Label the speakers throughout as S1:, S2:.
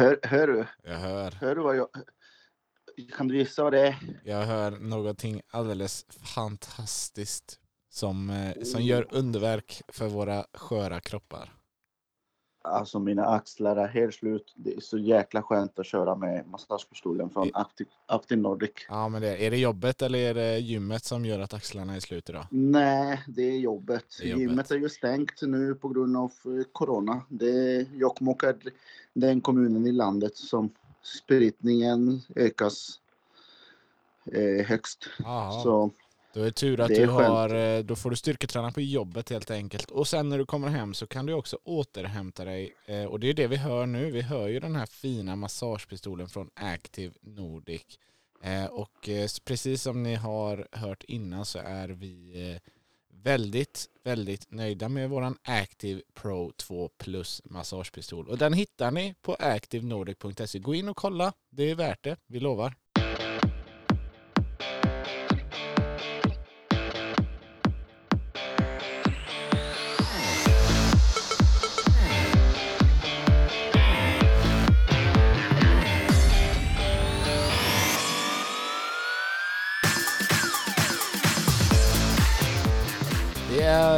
S1: Hör, hör du?
S2: Jag hör.
S1: Hör du vad jag... Kan du gissa vad det är?
S2: Jag hör någonting alldeles fantastiskt som, eh, som gör underverk för våra sköra kroppar.
S1: Alltså mina axlar är helt slut. Det är så jäkla skönt att köra med massagepistolen från Active, Active Nordic.
S2: Ja, men det, är det jobbet eller är det gymmet som gör att axlarna är slut idag?
S1: Nej, det är jobbet.
S2: Det är jobbet.
S1: Gymmet är ju stängt nu på grund av eh, corona. Det, Jokkmokk är den kommunen i landet som spridningen ökas eh, högst.
S2: Jaha.
S1: Så
S2: Då är tur att
S1: Det
S2: du har, eh, då får du styrketräna på jobbet helt enkelt. Och sen när du kommer hem så kan du också återhämta dig. Eh, Och det är det vi hör nu. Vi hör ju den här fina massagepistolen från Active Nordic. Eh, Och precis som ni har hört innan så är vi väldigt, väldigt nöjda med våran Active Pro 2 Plus massagepistol. Och den hittar ni på activenordic.se. Gå in och kolla. Det är värt det. Vi lovar.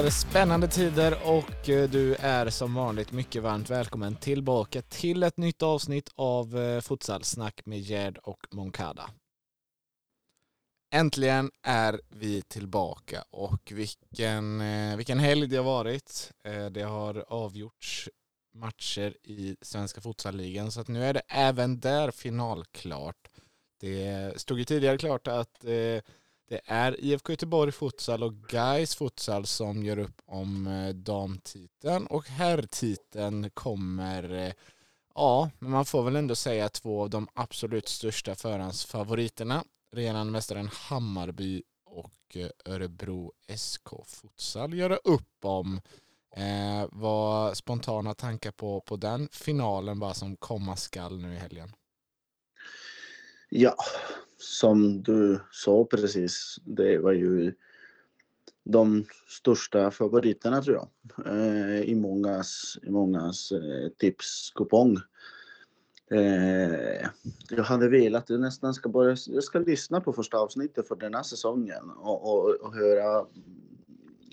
S2: Är spännande tider och eh, du är som vanligt mycket varmt välkommen tillbaka till ett nytt avsnitt av eh, Futsalsnack med Gerd och Moncada. Äntligen är vi tillbaka och vilken, eh, vilken helg det har varit. Det har avgjorts matcher i Svenska Futsalligan så att nu är det även där finalklart. Det stod ju tidigare klart att eh, det är IFK Göteborg futsal och Gais futsal som gör upp om eh, damtiteln och herrtiteln kommer, eh, ja, men man får väl ändå säga två av de absolut största förhandsfavoriterna. Regerande mästaren Hammarby och eh, Örebro SK futsal göra upp om. Eh, vad spontana tankar på, på den finalen bara som komma skall nu i helgen?
S1: Ja, som du sa precis, det var ju de största favoriterna tror jag. Eh, I mångas, i mångas eh, tipskupong. Eh, jag hade velat, jag nästan ska börja, jag ska lyssna på första avsnittet för den här säsongen och, och, och höra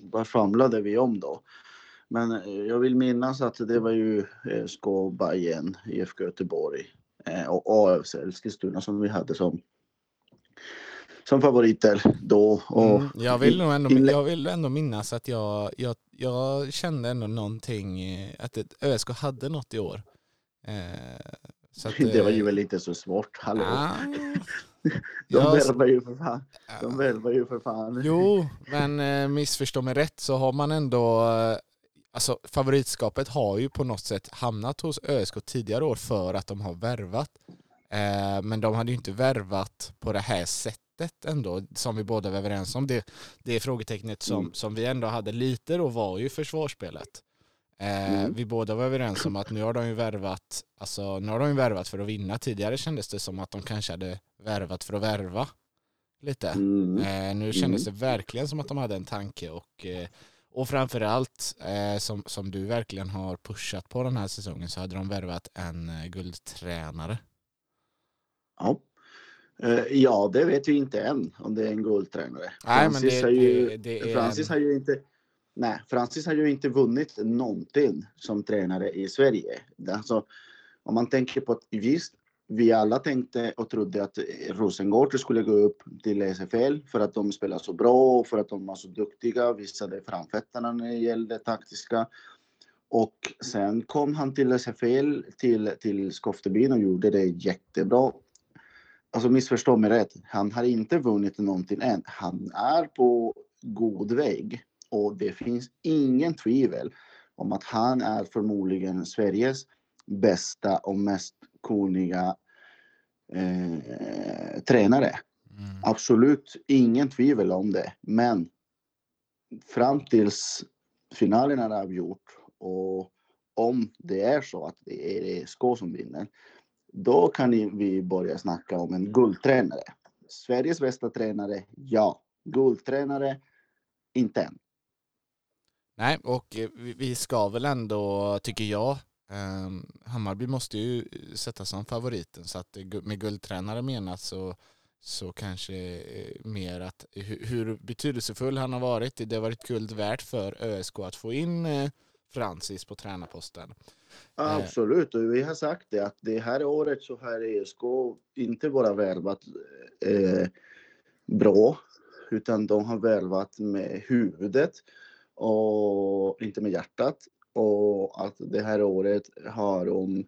S1: vad famlade vi om då. Men eh, jag vill minnas att det var ju eh, SK Bayern, IFK Göteborg och AFC Eskilstuna som vi hade som som favoriter då. Och
S2: Mm, jag, vill nog ändå, jag vill ändå minnas att jag, jag, jag kände ändå någonting, eh, att ÖSK hade något i år. Eh, så att,
S1: det var
S2: eh,
S1: ju väl inte så svårt. Hallå.
S2: ah,
S1: De
S2: ja,
S1: värvar ju för fan. De värvar ju för fan.
S2: Jo, men eh, missförstå mig rätt så har man ändå, eh, alltså favoritskapet har ju på något sätt hamnat hos ÖSK tidigare år för att de har värvat. Eh, men de hade ju inte värvat på det här sättet ändå, som vi båda var överens om. Det, det frågetecknet som,
S1: Mm.
S2: som vi ändå hade lite då var ju försvarsspelet. Eh,
S1: Mm.
S2: Vi båda var överens om att nu har de ju värvat, alltså nu har de ju värvat för att vinna. Tidigare kändes det som att de kanske hade värvat för att värva lite.
S1: Mm.
S2: Eh, nu kändes det verkligen som att de hade en tanke och, eh, och framförallt eh, som, som du verkligen har pushat på den här säsongen så hade de värvat en eh, guldtränare.
S1: Ja. Eh, ja, det vet vi inte än om det är en guldtränare.
S2: Nej, men
S1: Francis
S2: det-
S1: har ju,
S2: det- det
S1: Francis
S2: en-
S1: har ju inte Nej, Francis har ju inte vunnit någonting som tränare i Sverige. Alltså, om man tänker på att visst, vi alla tänkte och trodde att eh, Rosengård skulle gå upp till SFL för att de spelar så bra och för att de var så duktiga, visade framfötterna när det gällde taktiska. Och sen kom han till SFL, till, till Skoftebyn och gjorde det jättebra. Alltså missförstå mig rätt, han har inte vunnit någonting än. Han är på god väg och det finns ingen tvivel om att han är förmodligen Sveriges bästa och mest kunniga eh, tränare.
S2: Mm.
S1: Absolut ingen tvivel om det. Men fram tills finalen är avgjort och om det är så att det är SK som vinner, då kan vi börja snacka om en guldtränare. Sveriges bästa tränare, ja. Guldtränare, inte än.
S2: Nej, och eh, vi- ska väl ändå, tycker jag, Hammarby måste ju sätta som favoriten så att med guldtränare menat så, så kanske eh, mer att hur, betydelsefull han har varit. Det har varit guld värt för ÖSK att få in eh, Francis på tränarposten.
S1: Eh. Absolut, och vi har sagt det att det här året så har ÖSK inte bara värvat eh, bra utan de har värvat med huvudet och inte med hjärtat. Och att det här året har de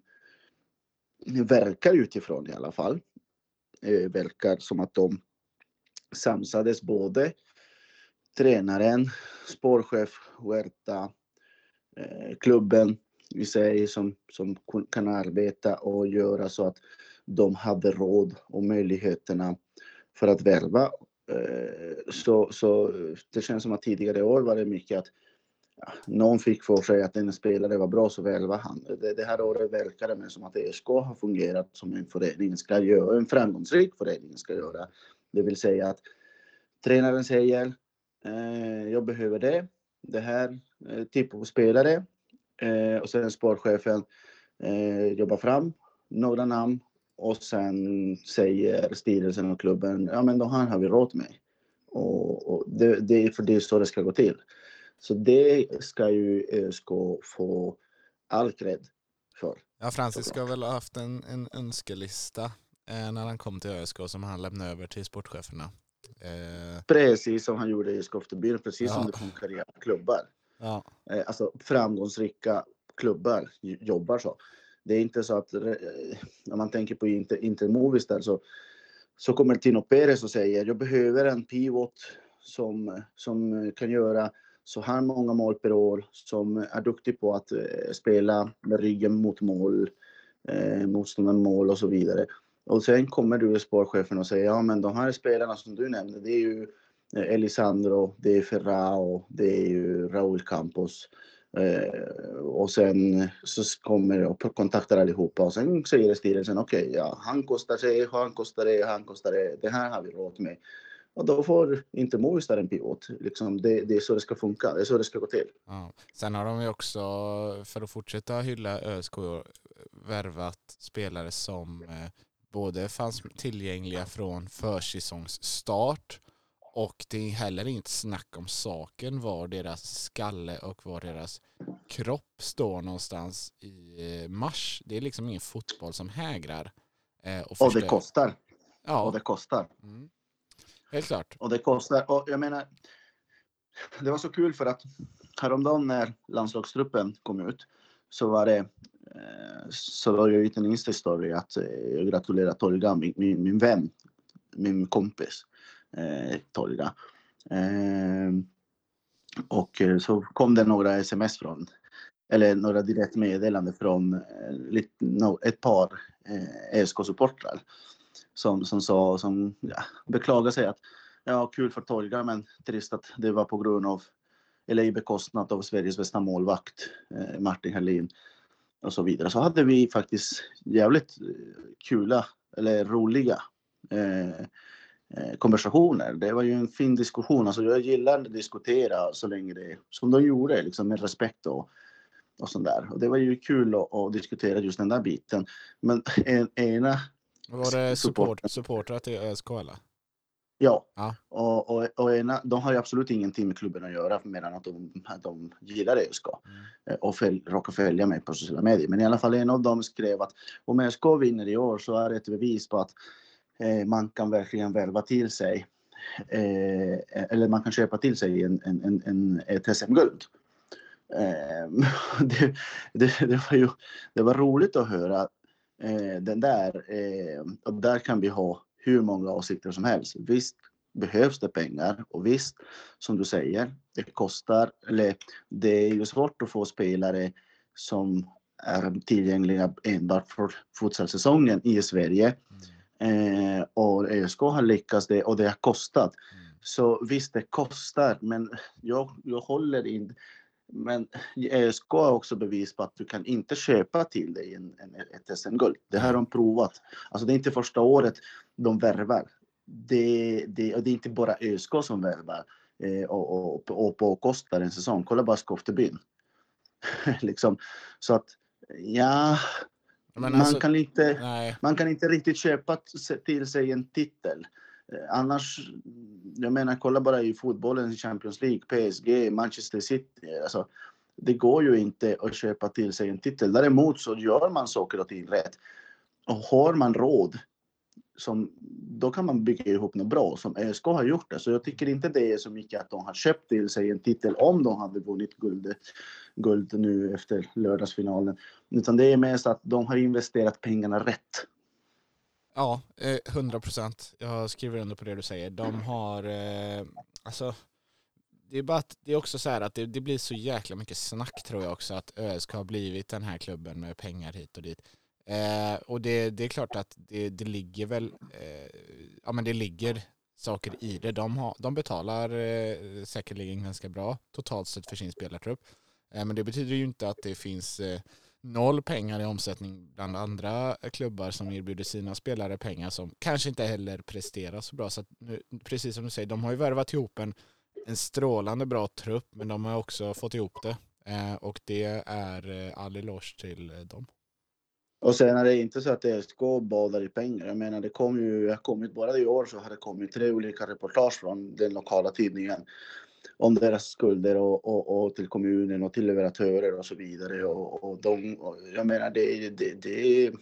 S1: verkar utifrån i alla fall. Eh, verkar som att de samsades både tränaren, spårchef, Huerta, eh, klubben i sig som, som kan arbeta och göra så att de hade råd och möjligheterna för att värva. Eh, så, så det känns som att tidigare år var det mycket att ja, någon fick för sig att en spelare var bra så väl var han. Det, det här året verkar det som att ESK har fungerat som en förening ska göra, en framgångsrik förening ska göra. Det vill säga att tränaren säger eh, jag behöver det, det här eh, typ av spelare eh, och sen sportchefen eh, jobbar fram några namn och sen säger styrelsen och klubben ja men de här har vi råd med. Och, och det, det är för det är så det ska gå till. Så det ska ju ÖSK få all cred för.
S2: Ja, Francis ska väl ha haft en, en önskelista eh, när han kom till ÖSK som han lämnade över till sportcheferna.
S1: Eh... Precis som han gjorde i Skoftebyn, precis ja. som det funkar i klubbar. Ja. Eh, alltså framgångsrika klubbar jobbar så. Det är inte så att, eh, när man tänker på Inter, Inter Movies där så, så kommer Tino Perez och säger jag behöver en pivot som, som kan göra så här många mål per år, som är duktig på att eh, spela med ryggen mot mål, eh, mål och så vidare. Och sen kommer du sportchefen och säger ja men de här spelarna som du nämnde, det är ju eh, Elisandro, det är Ferrao, det är ju Raúl Campos. Eh, och sen så kommer jag och kontaktar allihopa och sen säger styrelsen okej, okay, ja, han kostar sig, han kostar det, han kostar det, det här har vi råd med. Och då får inte Movistar en pivot. Liksom det, det, är så det ska funka, det är så det ska gå till.
S2: Ja. Sen har de ju också, för att fortsätta hylla ÖSK, värvat spelare som eh, både fanns tillgängliga från försäsongsstart och det är heller inget snack om saken var deras skalle och var deras kropp står någonstans i eh, mars. Det är liksom ingen fotboll som hägrar.
S1: Eh, och, och det kostar. Ja. Och det kostar. Mm.
S2: Helt klart.
S1: Och det kostar. Och jag menar, det var så kul för att häromdagen när landslagstruppen kom ut så var det eh, så var jag ut en Insta-story att eh, jag gratulerar Tolga, min, min, min vän, min kompis eh, Tolga. Ehm, eh, och så kom det några sms från, eller några direktmeddelanden från eh, no, ett par eh, ESK-supportrar som, som sa, som ja, beklagade sig att ja, kul för Tolga men trist att det var på grund av, eller i bekostnad av Sveriges bästa målvakt eh, Martin Herlin och så vidare. Så hade vi faktiskt jävligt eh, kula eller roliga eh, eh, konversationer. Det var ju en fin diskussion. Alltså jag gillar att diskutera så länge det som de gjorde, liksom med respekt och, och sånt där. Och det var ju kul att, att diskutera just den där biten. Men en, ena
S2: var det support, supportrar till ÖSK eller?
S1: Ja, ja. Och, och, och ena, de har ju absolut ingenting med klubben att göra mer än att de, att de gillar ÖSK mm. Och fäl, råkar följa mig på sociala medier. Men i alla fall en av dem skrev att om ÖSK vinner i år så är det ett bevis på att eh, man kan verkligen värva till sig eh, eller man kan köpa till sig en, en, en, en ett SM-guld. Eh, det, det, det, var ju det var roligt att höra den där. Eh, och där kan vi ha hur många åsikter som helst. Visst behövs det pengar och visst, som du säger, det kostar. Eller det är ju svårt att få spelare som är tillgängliga enbart för fotbollssäsongen i Sverige. Mm. Eh, och ÖSK har lyckats det och det har kostat. Mm. Så visst, det kostar, men jag, jag håller inte men ÖSK har också bevis på att du kan inte köpa till dig en, en, ett SM-guld. Det har de provat. Alltså det är inte första året de värvar. Det, det, och det är inte bara ÖSK som värvar eh, och, och, och kostar en säsong. Kolla bara Skoftebyn. liksom. Så att Ja,
S2: Men
S1: man,
S2: alltså,
S1: kan inte,
S2: nej.
S1: man kan inte riktigt köpa till sig en titel. Eh, annars, jag menar kolla bara i fotbollen i Champions League, PSG, Manchester City. Eh, alltså, det går ju inte att köpa till sig en titel. Däremot så gör man saker och ting rätt. Och har man råd, som, då kan man bygga ihop något bra som ÖSK har gjort det. Så jag tycker inte det är så mycket att de har köpt till sig en titel om de hade vunnit guld, guld nu efter lördagsfinalen. Utan det är mest att de har investerat pengarna rätt.
S2: Ja, eh, procent. Jag skriver under på det du säger. De har, eh, alltså, det är bara att det är också så här att det, det blir så jäkla mycket snack tror jag också att ÖSK har blivit den här klubben med pengar hit och dit. Eh, och det, det är klart att det, det ligger väl, eh, ja men det ligger saker i det. De, har, de betalar eh, säkerligen ganska bra totalt sett för sin spelartrupp. Eh, men det betyder ju inte att det finns eh, noll pengar i omsättning bland andra klubbar som erbjuder sina spelare pengar som kanske inte heller presterar så bra. Så att nu, precis som du säger, de har ju värvat ihop en, en strålande bra trupp men de har också fått ihop det. Eh, och det är eh, all eloge till eh, dem.
S1: Och sen är det inte så att ÖSK badar i pengar. Jag menar, det kom ju, jag kommit bara i år så har det kommit tre olika reportage från den lokala tidningen om deras skulder och, och, och till kommunen och till leverantörer och så vidare. Och, och de, och jag menar, det, det, det,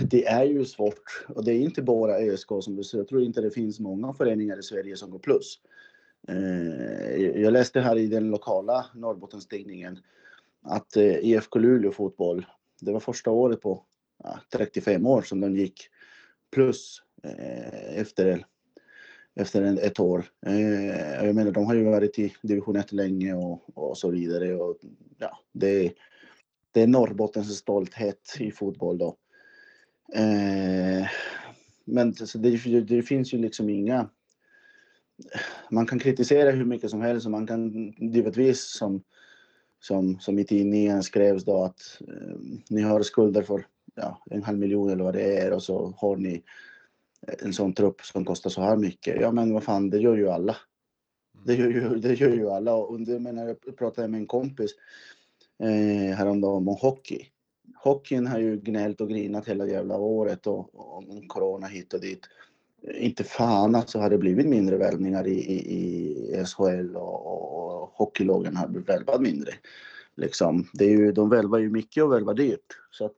S1: det är ju svårt. Och det är inte bara ÖSK som du säger. Jag tror inte det finns många föreningar i Sverige som går plus. Eh, jag läste här i den lokala Norrbottenstidningen att eh, IFK Luleå fotboll, det var första året på 35 år som de gick plus eh, efter, efter en, ett år. Eh, jag menar, de har ju varit i division 1 länge och, och så vidare. Och, ja, det, det är Norrbottens stolthet i fotboll då. Eh, men så det, det finns ju liksom inga... Man kan kritisera hur mycket som helst och man kan givetvis som som, som i tidningen skrevs då att eh, ni har skulder för ja, en halv miljon eller vad det är och så har ni en sån trupp som kostar så här mycket. Ja men vad fan, det gör ju alla. Det gör ju, det gör ju alla. Och det menar, jag pratade med en kompis eh, häromdagen om hockey. Hockeyn har ju gnällt och grinat hela jävla året och, om corona hit och dit. Inte fan att så har det blivit mindre värvningar i, i, i SHL och, och, och hockeylagen har värvat mindre. Liksom. Det är ju, de värvar ju mycket och värvar dyrt. Så att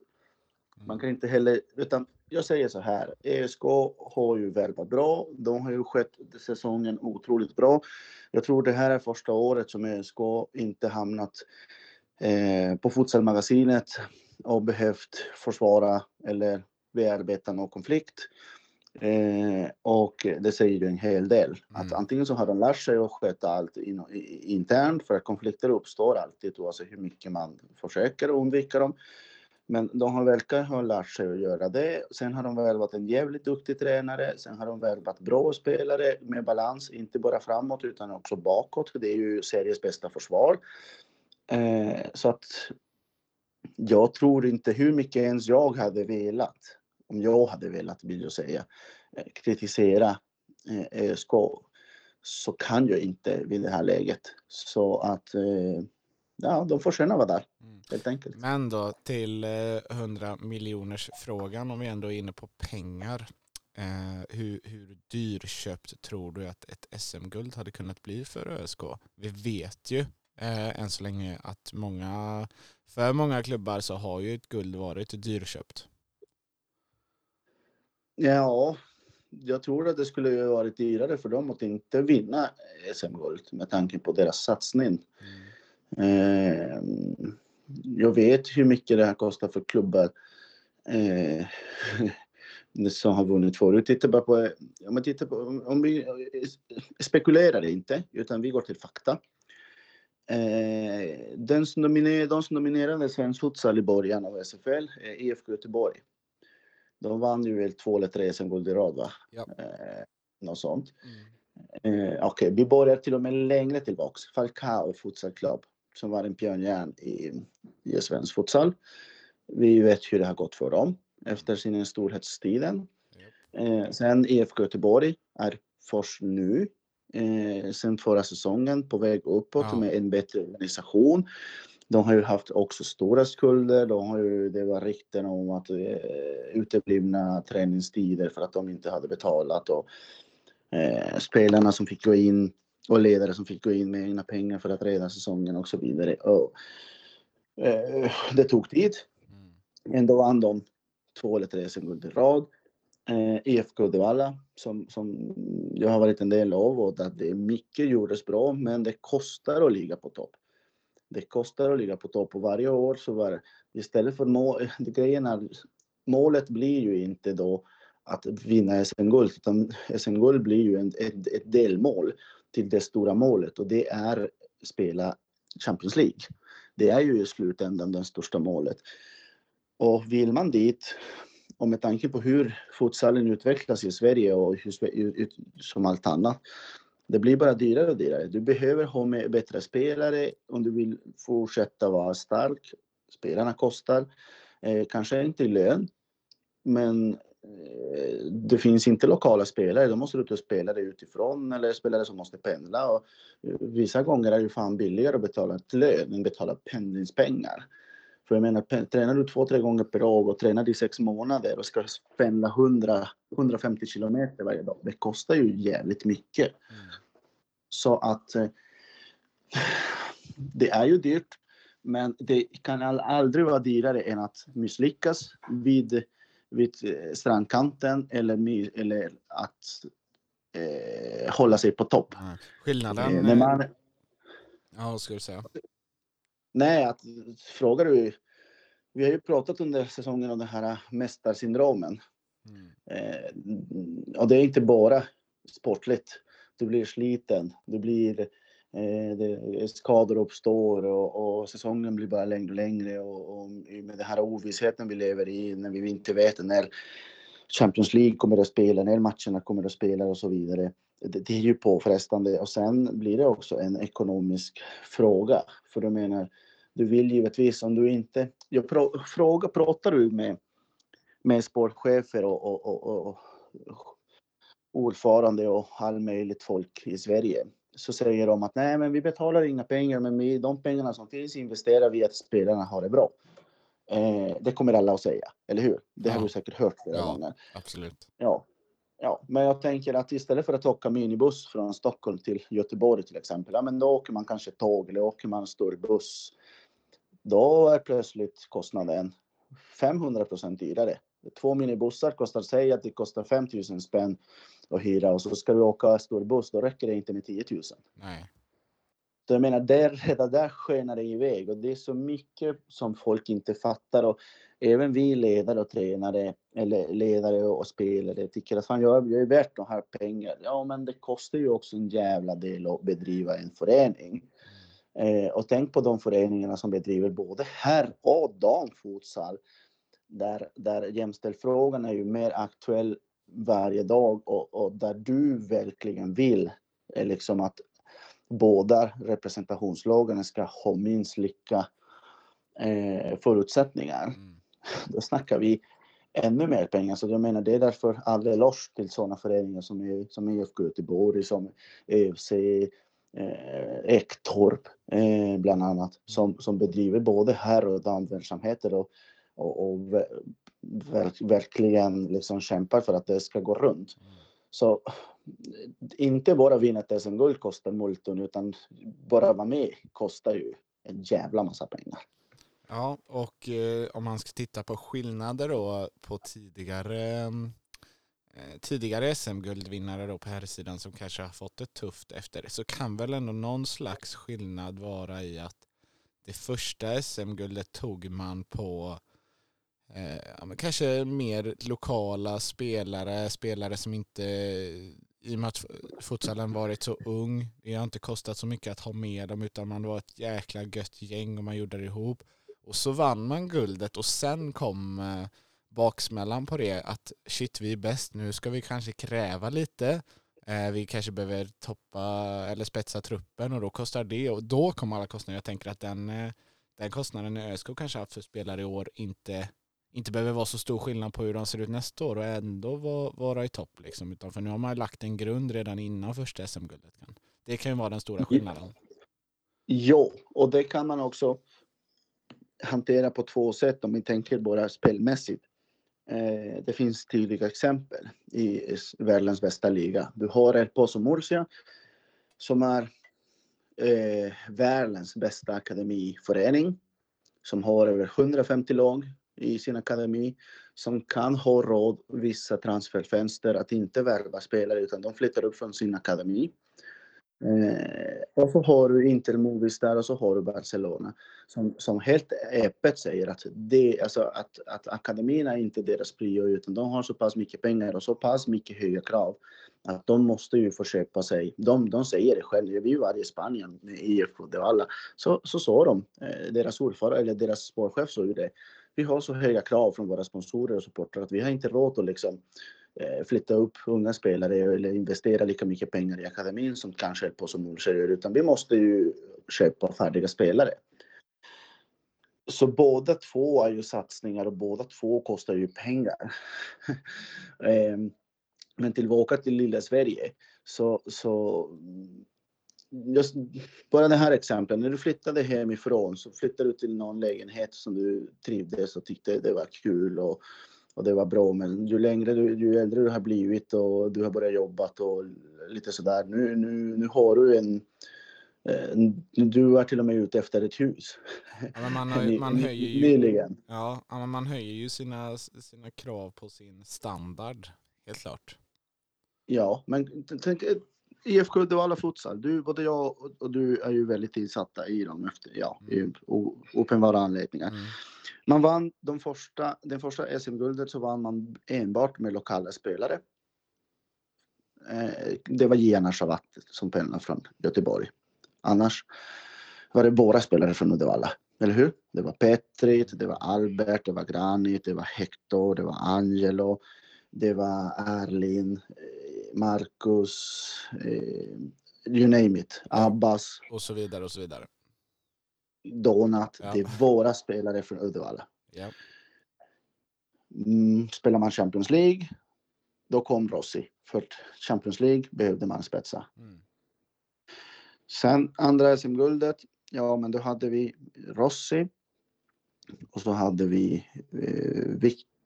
S1: man kan inte heller, utan jag säger så här, ESK har ju värvat bra. De har ju skött säsongen otroligt bra. Jag tror det här är första året som ESK inte hamnat eh, på Futsalmagasinet och behövt försvara eller bearbeta någon konflikt. Eh, och det säger ju en hel del.
S2: Mm.
S1: Att antingen så har de lärt sig att sköta allt in, internt för att konflikter uppstår alltid oavsett hur mycket man försöker undvika dem. Men de verkar ha lärt sig att göra det. Sen har de väl varit en jävligt duktig tränare. Sen har de väl varit bra spelare med balans, inte bara framåt utan också bakåt. Det är ju seriens bästa försvar. Eh, så att jag tror inte hur mycket ens jag hade velat, om jag hade velat vill jag säga, eh, kritisera eh, ÖSK så kan jag inte vid det här läget. Så att eh, ja, de får känna vara där
S2: Mm.
S1: helt enkelt.
S2: Men då till eh, 100 miljoners frågan om vi ändå är inne på pengar. Eh, hur, hur dyrköpt tror du att ett SM-guld hade kunnat bli för ÖSK? Vi vet ju eh, än så länge att många, för många klubbar så har ju ett guld varit dyrköpt.
S1: Ja, jag tror att det skulle ju varit dyrare för dem att inte vinna SM-guld med tanke på deras satsning. Eh, jag vet hur mycket det här kostar för klubbar eh, som har vunnit förut. Titta bara på, om, man tittar på, om vi spekulerar inte, utan vi går till fakta. Eh, den som dominer, de som dominerade svensk futsal i början av SFL är IFK Göteborg. De vann ju väl två eller tre SM-guld i rad, va?
S2: Ja.
S1: Eh, något sånt.
S2: Mm.
S1: Eh, Okej, vi börjar till och med längre tillbaks. Falcao Futsal Club som var en pionjär i, i svensk futsal. Vi vet hur det har gått för dem efter sin storhetstiden. Eh, sen IFK Göteborg är först nu, eh, sen förra säsongen, på väg uppåt
S2: Ja.
S1: med en bättre organisation. de har ju haft också stora skulder. De har ju, det var rykten om att eh, uteblivna träningstider för att de inte hade betalat och eh, spelarna som fick gå in och ledare som fick gå in med egna pengar för att rädda säsongen och så vidare. Och, eh, det tog tid. Mm. Ändå vann de två eller tre SM-guld i rad. Eh, IFK Uddevalla som, som jag har varit en del av och att det mycket gjordes bra men det kostar att ligga på topp. Det kostar att ligga på topp och varje år så var istället för mål, grejen är, målet blir ju inte då att vinna SM-guld utan SM-guld blir ju en, ett, ett delmål till det stora målet och det är spela Champions League. Det är ju i slutändan det största målet. Och vill man dit, och med tanke på hur futsalen utvecklas i Sverige och hur, som allt annat, det blir bara dyrare och dyrare. Du behöver ha med bättre spelare om du vill fortsätta vara stark. Spelarna kostar, eh, kanske inte i lön, men det finns inte lokala spelare. Då måste du ta spelare utifrån eller spelare som måste pendla. Och eh, vissa gånger är det fan billigare att betala ett lön än betala pendlingspengar. För jag menar, tränar du två, tre gånger per år och tränar i sex månader och ska pendla 100, 150 kilometer varje dag. Det kostar ju jävligt mycket. Mm. Så att eh, det är ju dyrt, men det kan aldrig vara dyrare än att misslyckas vid, vid eh, strandkanten eller, eller att eh, hålla sig på topp.
S2: Skillnaden... Eh, när man, ja, vad ska du säga?
S1: Nej, att frågar du... Vi har ju pratat under säsongen om det här mästarsyndromen. Mm. Eh, och det är inte bara sportligt. Du blir sliten, du blir, eh, Eh, det, skador uppstår och, och, säsongen blir bara längre och längre och, och med den här ovissheten vi lever i när vi inte vet när Champions League kommer att spela, när matcherna kommer att spela och så vidare. Det, det är ju påfrestande och sen blir det också en ekonomisk fråga. För du menar, du vill givetvis om du inte... Jag pr frågar, pratar du med, med sportchefer och, och, och, och ordförande och all möjligt folk i Sverige så säger de att nej, men vi betalar inga pengar, men vi, de pengarna som finns investerar vi att spelarna har det bra. Eh, det kommer alla att säga, eller hur? Det ja. har du säkert hört flera
S2: ja,
S1: gånger.
S2: Absolut.
S1: Ja, ja, men jag tänker att istället för att åka minibuss från Stockholm till Göteborg till exempel, ja, men då åker man kanske tåg eller åker man stor buss då är plötsligt kostnaden 500 procent dyrare. Två minibussar kostar, säg att det kostar 5 000 spänn att hyra och så ska du åka stor buss, då räcker det inte med 10 000.
S2: Nej.
S1: Så jag menar, där, redan där skenar det iväg och det är så mycket som folk inte fattar och även vi ledare och tränare eller ledare och spelare tycker att fan, jag, jag är värt de här pengarna. Ja, men det kostar ju också en jävla del att bedriva en förening. Eh, och tänk på de föreningarna som bedriver både herr och damfutsal. Där, där jämställdhetsfrågan är ju mer aktuell varje dag och, och där du verkligen vill är liksom att båda representationslagarna ska ha minst lika eh, förutsättningar. Mm. Då snackar vi ännu mer pengar. Så jag menar, det är därför all eloge till sådana föreningar som, är, som IFK Göteborg, som EFC, eh, Ektorp eh, bland annat som, som bedriver både herr och damverksamheter och, och, och verk, verkligen liksom kämpar för att det ska gå runt. Mm. Så inte bara vinna ett SM-guld kostar multon utan bara vara med kostar ju en jävla massa pengar.
S2: Ja, och eh, om man ska titta på skillnader då på tidigare Eh, tidigare SM-guldvinnare då på här sidan som kanske har fått det tufft efter det så kan väl ändå någon slags skillnad vara i att det första SM-guldet tog man på eh, kanske mer lokala spelare, spelare som inte i och med att futsalen varit så ung, det har inte kostat så mycket att ha med dem utan man var ett jäkla gött gäng och man gjorde det ihop. Och så vann man guldet och sen kom eh, baksmällan på det att shit vi är bäst, nu ska vi kanske kräva lite. Eh, vi kanske behöver toppa eller spetsa truppen och då kostar det och då kommer alla kostnader. Jag tänker att den, eh, den kostnaden eh, ÖSK kanske haft för spelare i år inte, inte behöver vara så stor skillnad på hur de ser ut nästa år och ändå vara, vara i topp. Liksom. Utan för nu har man lagt en grund redan innan första SM-guldet. Det kan ju vara den stora skillnaden.
S1: Jo, och det kan man också hantera på två sätt om vi tänker bara spelmässigt. Eh, det finns tydliga exempel i världens bästa liga. Du har El Pozo Murcia som är eh, världens bästa akademiförening som har över 150 lag i sin akademi som kan ha råd vissa transferfönster att inte värva spelare utan de flyttar upp från sin akademi. Eh, och så har du Inter där och så har du Barcelona som, som helt öppet säger att, det, alltså att, att akademin är inte deras prio utan de har så pass mycket pengar och så pass mycket höga krav att de måste ju få köpa sig. De, de säger det själva, vi var i Spanien med IFK Devalla. Så, så sa de, eh, deras ordförande eller deras spårchef sa ju det. Vi har så höga krav från våra sponsorer och supportrar att vi har inte råd att liksom eh, flytta upp unga spelare eller investera lika mycket pengar i akademin som kanske på som Nordsjö gör, utan vi måste ju köpa färdiga spelare. Så båda två är ju satsningar och båda två kostar ju pengar. Ehm, men tillbaka till lilla Sverige så, så just bara det här exemplet, när du flyttade hemifrån så flyttade du till någon lägenhet som du trivdes och tyckte det var kul och och det var bra. Men ju längre du, ju äldre du har blivit och du har börjat jobba och lite sådär. Nu, nu, nu har du en, du är till och med ute efter ett hus.
S2: Ja, man, höj, man, höjer ju, Nyligen. Ja, man höjer ju sina, sina krav på sin standard, helt klart.
S1: Ja, men tänk IFK Uddevalla Futsal. Du, både jag och du är ju väldigt insatta i dem efter, ja, mm. i uppenbara anledningar. Mm. Man vann de första, den första SM-guldet så vann man enbart med lokala spelare. Eh, det var Gianna Shavat som pendlade från Göteborg. Annars var det våra spelare från Uddevalla, eller hur? Det var Petrit, det var Albert, det var Granit, det var Hector, det var Angelo, det var Erlin, Marcus, eh, you name it, Abbas.
S2: Och så vidare och så vidare.
S1: Donat. Ja. Det är våra spelare från Uddevalla. Ja. Mm, spelar man Champions League, då kom Rossi. För Champions League behövde man spetsa. Mm. Sen andra SM-guldet, ja men då hade vi Rossi. Och så hade vi eh,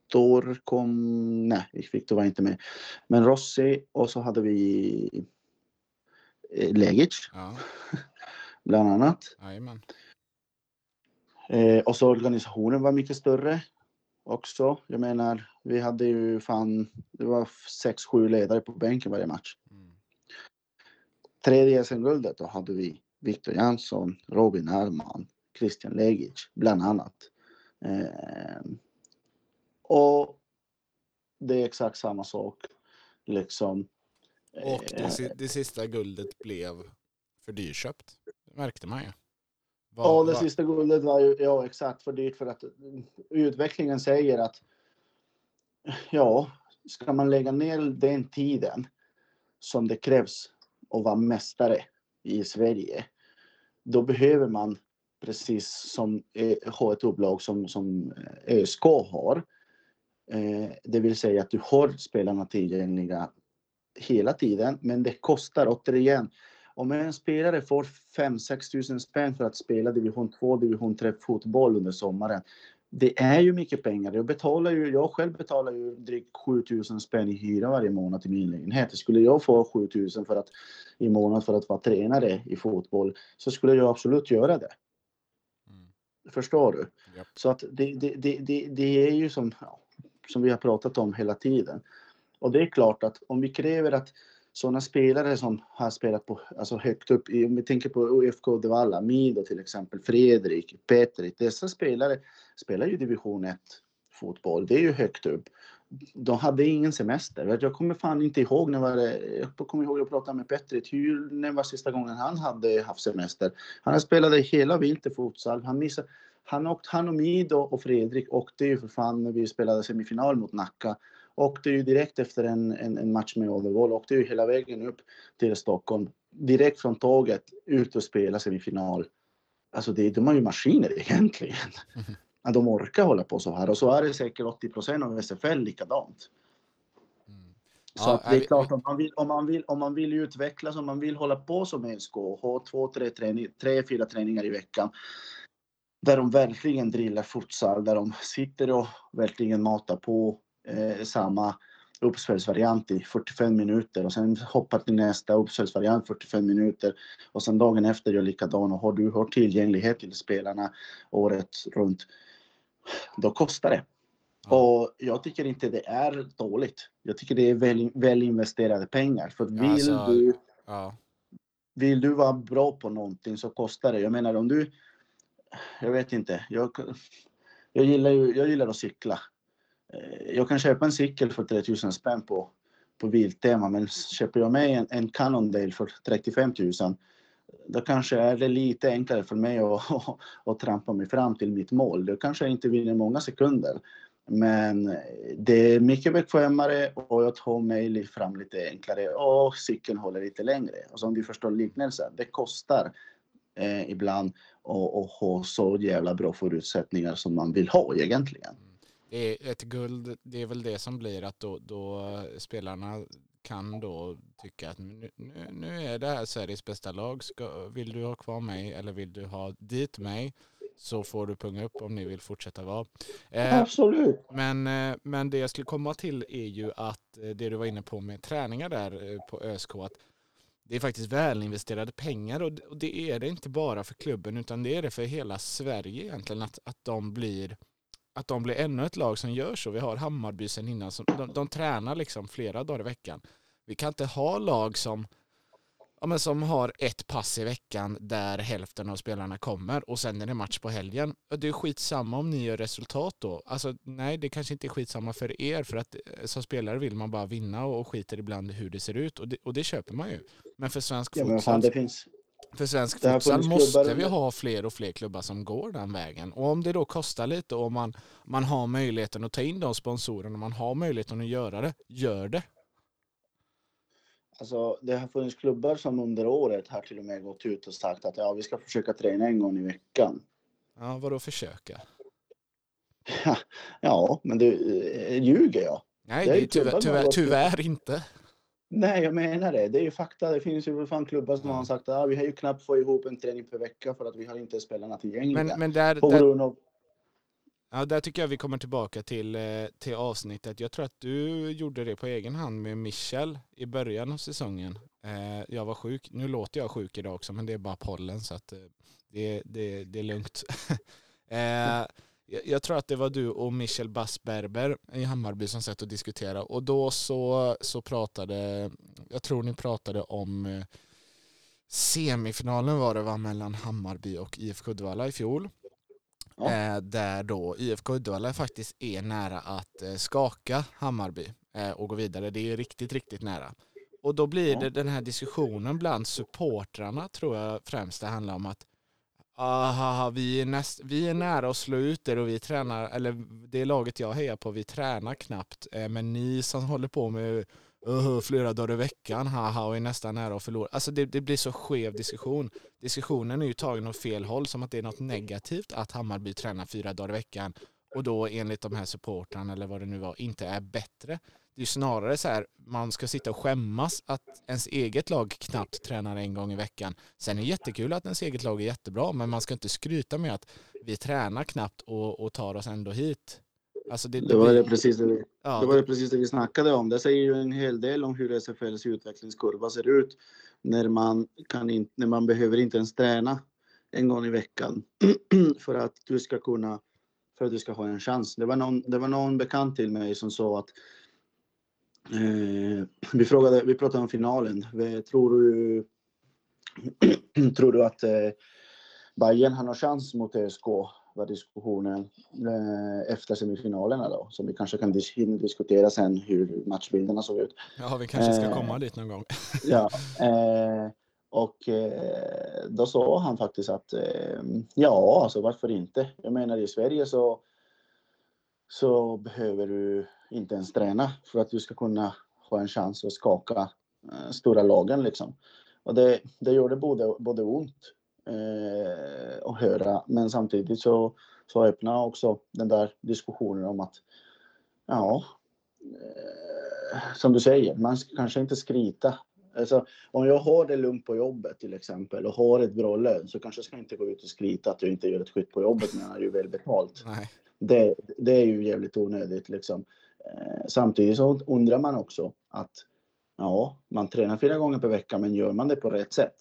S1: Viktor kom, nej Viktor var inte med. Men Rossi och så hade vi eh, Legic. Ja. Bland annat. Jajamän. Eh, och så organisationen var mycket större också. Jag menar, vi hade ju fan, det var sex, sju ledare på bänken varje match. Mm. Tredje SM-guldet då hade vi Viktor Jansson, Robin Herman, Christian Legic bland annat. Eh, och det är exakt samma sak. Liksom.
S2: Och det, eh, det sista guldet blev för dyrköpt. Det märkte man ju.
S1: Var, ja, det var... sista guldet var ju ja, exakt för dyrt för att utvecklingen säger att ja, ska man lägga ner den tiden som det krävs att vara mästare i Sverige, då behöver man precis som ha ett upplag som, som ÖSK har. Eh, det vill säga att du har spelarna tillgängliga hela tiden, men det kostar återigen om en spelare får 5-6 tusen spänn för att spela division 2, division 3 fotboll under sommaren. Det är ju mycket pengar. Jag betalar ju, jag själv betalar ju drygt 7000 spänn i hyra varje månad i min lägenhet. Skulle jag få 7000 för att i månad för att vara tränare i fotboll så skulle jag absolut göra det. Mm. Förstår du? Yep. Så att det, det, det, det, det är ju som, som vi har pratat om hela tiden. Och det är klart att om vi kräver att sådana spelare som har spelat på, alltså högt upp, om vi tänker på UFK Devalla, Mido till exempel, Fredrik, Petri, dessa spelare spelar ju division 1 fotboll, det är ju högt upp. De hade ingen semester. Jag kommer fan inte ihåg när var det, jag kommer ihåg jag pratade med Petri, hur, när var sista gången han hade haft semester? Han spelade hela hela vinterfutsal, han missade han, åkt, han och Mido och Fredrik åkte ju för fan när vi spelade semifinal mot Nacka åkte ju direkt efter en, en, en match med Overvåld, åkte ju hela vägen upp till Stockholm. Direkt från tåget ut och spela semifinal. Alltså det, de har ju maskiner egentligen. Mm. Att de orkar hålla på så här och så är det säkert 80 procent av SFL likadant. Mm. Så ja, det är klart om man, vill, om, man vill, om man vill utvecklas, om man vill hålla på som SK och ha två, tre, träning, tre, fyra träningar i veckan där de verkligen drillar futsal, där de sitter och verkligen matar på eh, samma uppspelsvariant i 45 minuter och sen hoppar till nästa uppspelsvariant 45 minuter och sen dagen efter gör likadant och har du har tillgänglighet till spelarna året runt, då kostar det. Ja. Och jag tycker inte det är dåligt. Jag tycker det är väl, väl investerade pengar. För vill alltså, du ja. Vill du vara bra på någonting så kostar det. Jag menar om du jag vet inte. Jag, jag, gillar ju, jag gillar att cykla. Eh, jag kan köpa en cykel för 3000 spänn på, på Biltema, men köper jag mig en, en Cannondale för 35 000 då kanske är det lite enklare för mig att, att, att trampa mig fram till mitt mål. Då kanske jag inte vinner många sekunder. Men det är mycket bekvämare och jag tar mig fram lite enklare och cykeln håller lite längre. Och som du förstår liknelsen, det kostar eh, ibland och, och ha så jävla bra förutsättningar som man vill ha egentligen. Mm.
S2: Det är ett guld, det är väl det som blir att då, då spelarna kan då tycka att nu, nu är det här Sveriges bästa lag. Ska, vill du ha kvar mig eller vill du ha dit mig så får du punga upp om ni vill fortsätta vara.
S1: Eh, Absolut.
S2: Men, eh, men det jag skulle komma till är ju att eh, det du var inne på med träningar där eh, på ÖSK, att det är faktiskt välinvesterade pengar och det är det inte bara för klubben utan det är det för hela Sverige egentligen att, att de blir att de blir ännu ett lag som gör så. Vi har Hammarby sen innan, som, de, de tränar liksom flera dagar i veckan. Vi kan inte ha lag som, ja, men som har ett pass i veckan där hälften av spelarna kommer och sen är det match på helgen. Det är skitsamma om ni gör resultat då. Alltså nej, det kanske inte är skitsamma för er för att eh, som spelare vill man bara vinna och skiter ibland hur det ser ut och det, och det köper man ju. Men för svensk ja,
S1: fotboll det finns
S2: för svensk futsal måste vi ha fler och fler klubbar som går den vägen. Och om det då kostar lite och man, man har möjligheten att ta in de sponsorerna, man har möjligheten att göra det, gör det.
S1: Alltså, det har funnits klubbar som under året har till och med gått ut och sagt att ja, vi ska försöka träna en gång i veckan.
S2: Ja, vadå försöka?
S1: Ja, men det eh, ljuger jag.
S2: Nej, det är, det är tyvärr, tyvärr, tyvärr inte.
S1: Nej, jag menar det. Det är ju fakta. Det finns ju fan klubbar som har sagt att ah, vi har ju knappt få ihop en träning per vecka för att vi har inte spelarna tillgängliga.
S2: Men, men där, där, av ja, där tycker jag vi kommer tillbaka till, eh, till avsnittet. Jag tror att du gjorde det på egen hand med Michel i början av säsongen. Eh, jag var sjuk. Nu låter jag sjuk idag också, men det är bara pollen så att eh, det, det, det är lugnt. jag tror att det var du och Michel Bassberber i Hammarby som satt och diskuterade och då så, så pratade, jag tror ni pratade om semifinalen var det va mellan Hammarby och IFK Uddevalla i fjol. Ja. Eh, där då IFK Uddevalla faktiskt är nära att eh, skaka Hammarby och gå vidare. Det är riktigt, riktigt nära. Och då blir det den här diskussionen bland supportrarna tror jag främst det handlar om att Aha, vi är, näst, vi är nära att slå ut er och vi tränar, eller det laget jag hejar på, vi tränar knappt. Eh, men ni som håller på med uh, flera dagar i veckan, haha, och är nästan nära att förlora. Alltså det, det, blir så skev diskussion. Diskussionen är ju tagen åt fel håll, som att det är något negativt att Hammarby tränar fyra dagar i veckan och då enligt de här supportrarna eller vad det nu var inte är bättre. Det är snarare så här, man ska sitta och skämmas att ens eget lag knappt tränar en gång i veckan. Sen är det jättekul att ens eget lag är jättebra, men man ska inte skryta med att vi tränar knappt och, och tar oss ändå hit.
S1: Alltså det, det, var det, precis det, vi, ja, det var det precis det vi snackade om. Det säger ju en hel del om hur SFLs utvecklingskurva ser ut när man, kan in, när man behöver inte ens träna en gång i veckan för att du ska kunna för att du ska ha en chans. Det var någon, det var någon bekant till mig som sa att Eh, vi, frågade, vi pratade om finalen. Tror du, tror du att eh, Bayern har någon chans mot ÖSK? Var diskussionen eh, efter semifinalerna då, som vi kanske kan dis diskutera sen hur matchbilderna såg ut.
S2: Ja, vi kanske ska eh, komma dit någon gång.
S1: ja, eh, och då sa han faktiskt att ja, alltså varför inte? Jag menar i Sverige så så behöver du inte ens träna för att du ska kunna ha en chans att skaka stora lagen liksom. Och det, det gör det både, både ont eh, att höra, men samtidigt så, så öppnar också den där diskussionen om att ja, eh, som du säger, man ska kanske inte skryta Alltså, om jag har det lugnt på jobbet till exempel och har ett bra lön så kanske jag ska inte gå ut och skryta att jag inte gör ett skit på jobbet men jag är ju väl betalt.
S2: Nej.
S1: Det, det är ju jävligt onödigt liksom. Eh, samtidigt så undrar man också att ja, man tränar fyra gånger per vecka men gör man det på rätt sätt?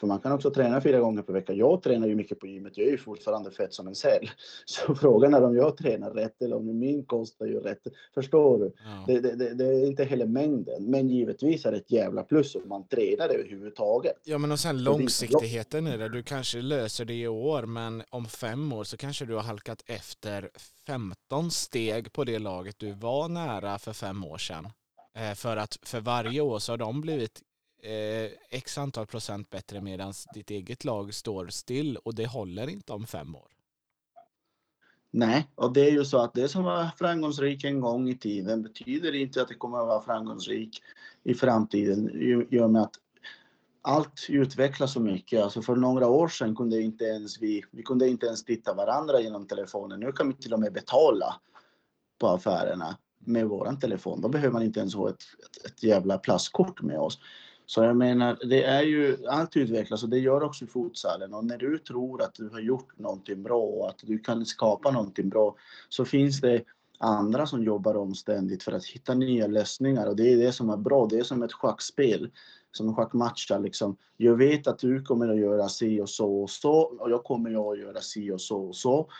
S1: För man kan också träna fyra gånger per vecka. Jag tränar ju mycket på gymmet. Jag är ju fortfarande fett som en säl. Så frågan är om jag tränar rätt eller om min kost är ju rätt. Förstår du?
S2: Ja.
S1: Det, det, det, det är inte heller mängden. Men givetvis är det ett jävla plus om man tränar överhuvudtaget.
S2: Ja men och sen långsiktigheten i det. Du kanske löser det i år men om fem år så kanske du har halkat efter 15 steg på det laget du var nära för fem år sedan. Eh, För att för varje år så har de blivit eh, x antal procent bättre medan ditt eget lag står still och det håller inte om fem år.
S1: Nej, och det är ju så att det som var framgångsrikt en gång i tiden betyder inte att det kommer att vara framgångsrikt i framtiden. I i och med att allt utvecklas så mycket. Alltså för några år sedan kunde inte ens vi, vi kunde inte ens titta varandra genom telefonen. Nu kan vi till och med betala på affärerna med våran telefon. Då behöver man inte ens ha ett, ett, ett jävla plastkort med oss. Så jag menar, det är ju, allt utvecklas och det gör också futsalen. Och när du tror att du har gjort någonting bra och att du kan skapa någonting bra så finns det andra som jobbar omständigt för att hitta nya lösningar och det är det som är bra. Det är som ett schackspel, som en schackmatch. Liksom. Jag vet att du kommer att göra si och så och så och jag kommer att göra si och så och så.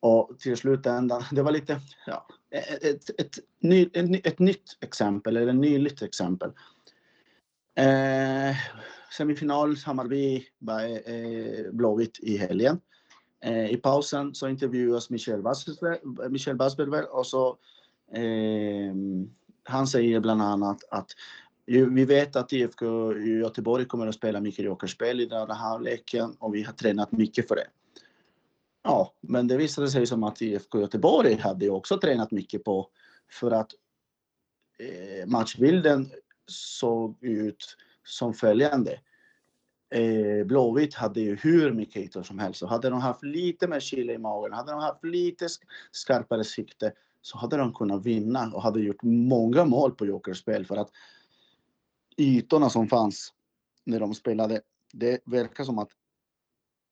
S1: Och till slutändan, det var lite, ja, ett, ett, ett, ett, ett nytt exempel, eller ett nyligt exempel. Eh, semifinal Hammarby eh, Blåvitt i helgen. Eh, I pausen så intervjuas Michel Basberg, Michel Basberg och så eh, han säger bland annat att vi vet att IFK Göteborg kommer att spela mycket jokerspel i den här halvleken och vi har tränat mycket för det. Ja, men det visade sig som att IFK Göteborg hade också tränat mycket på för att eh, matchbilden såg ut som följande. Eh, Blåvitt hade ju hur mycket ytor som helst och hade de haft lite mer chile i magen, hade de haft lite skarpare sikte så hade de kunnat vinna och hade gjort många mål på jokerspel för att ytorna som fanns när de spelade, det verkar som att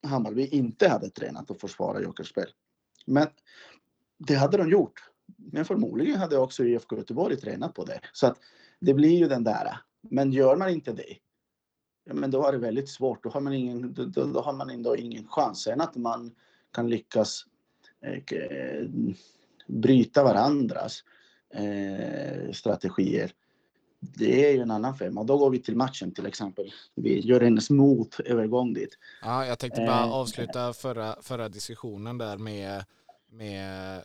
S1: Hammarby inte hade tränat att försvara jokerspel. Men det hade de gjort. Men förmodligen hade också IFK Göteborg tränat på det. Så att det blir ju den där. Men gör man inte det, ja, men då är det väldigt svårt. Då har man ingen, då, då, då har man ändå ingen chans. Sen att man kan lyckas eh, eh, bryta varandras eh, strategier. Det är ju en annan femma. Då går vi till matchen till exempel. Vi gör en smooth övergång dit.
S2: Ja, jag tänkte bara
S1: Eh.
S2: avsluta förra, förra diskussionen där med, med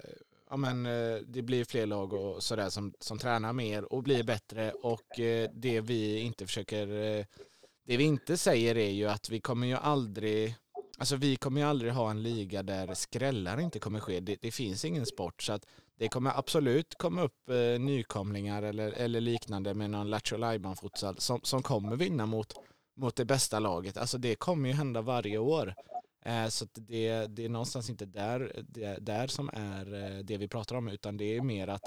S2: ja men eh, det blir fler lag och sådär som, som tränar mer och blir bättre och eh, det vi inte försöker, eh, det vi inte säger är ju att vi kommer ju aldrig, alltså vi kommer ju aldrig ha en liga där skrällar inte kommer ske. Det, det finns ingen sport så att det kommer absolut komma upp eh, nykomlingar eller, eller liknande med någon Lattjo Lajban-futsal som, som kommer vinna mot, mot det bästa laget. Alltså det kommer ju hända varje år. Eh, så att det, det är någonstans inte där, det, där som är eh, det vi pratar om utan det är mer att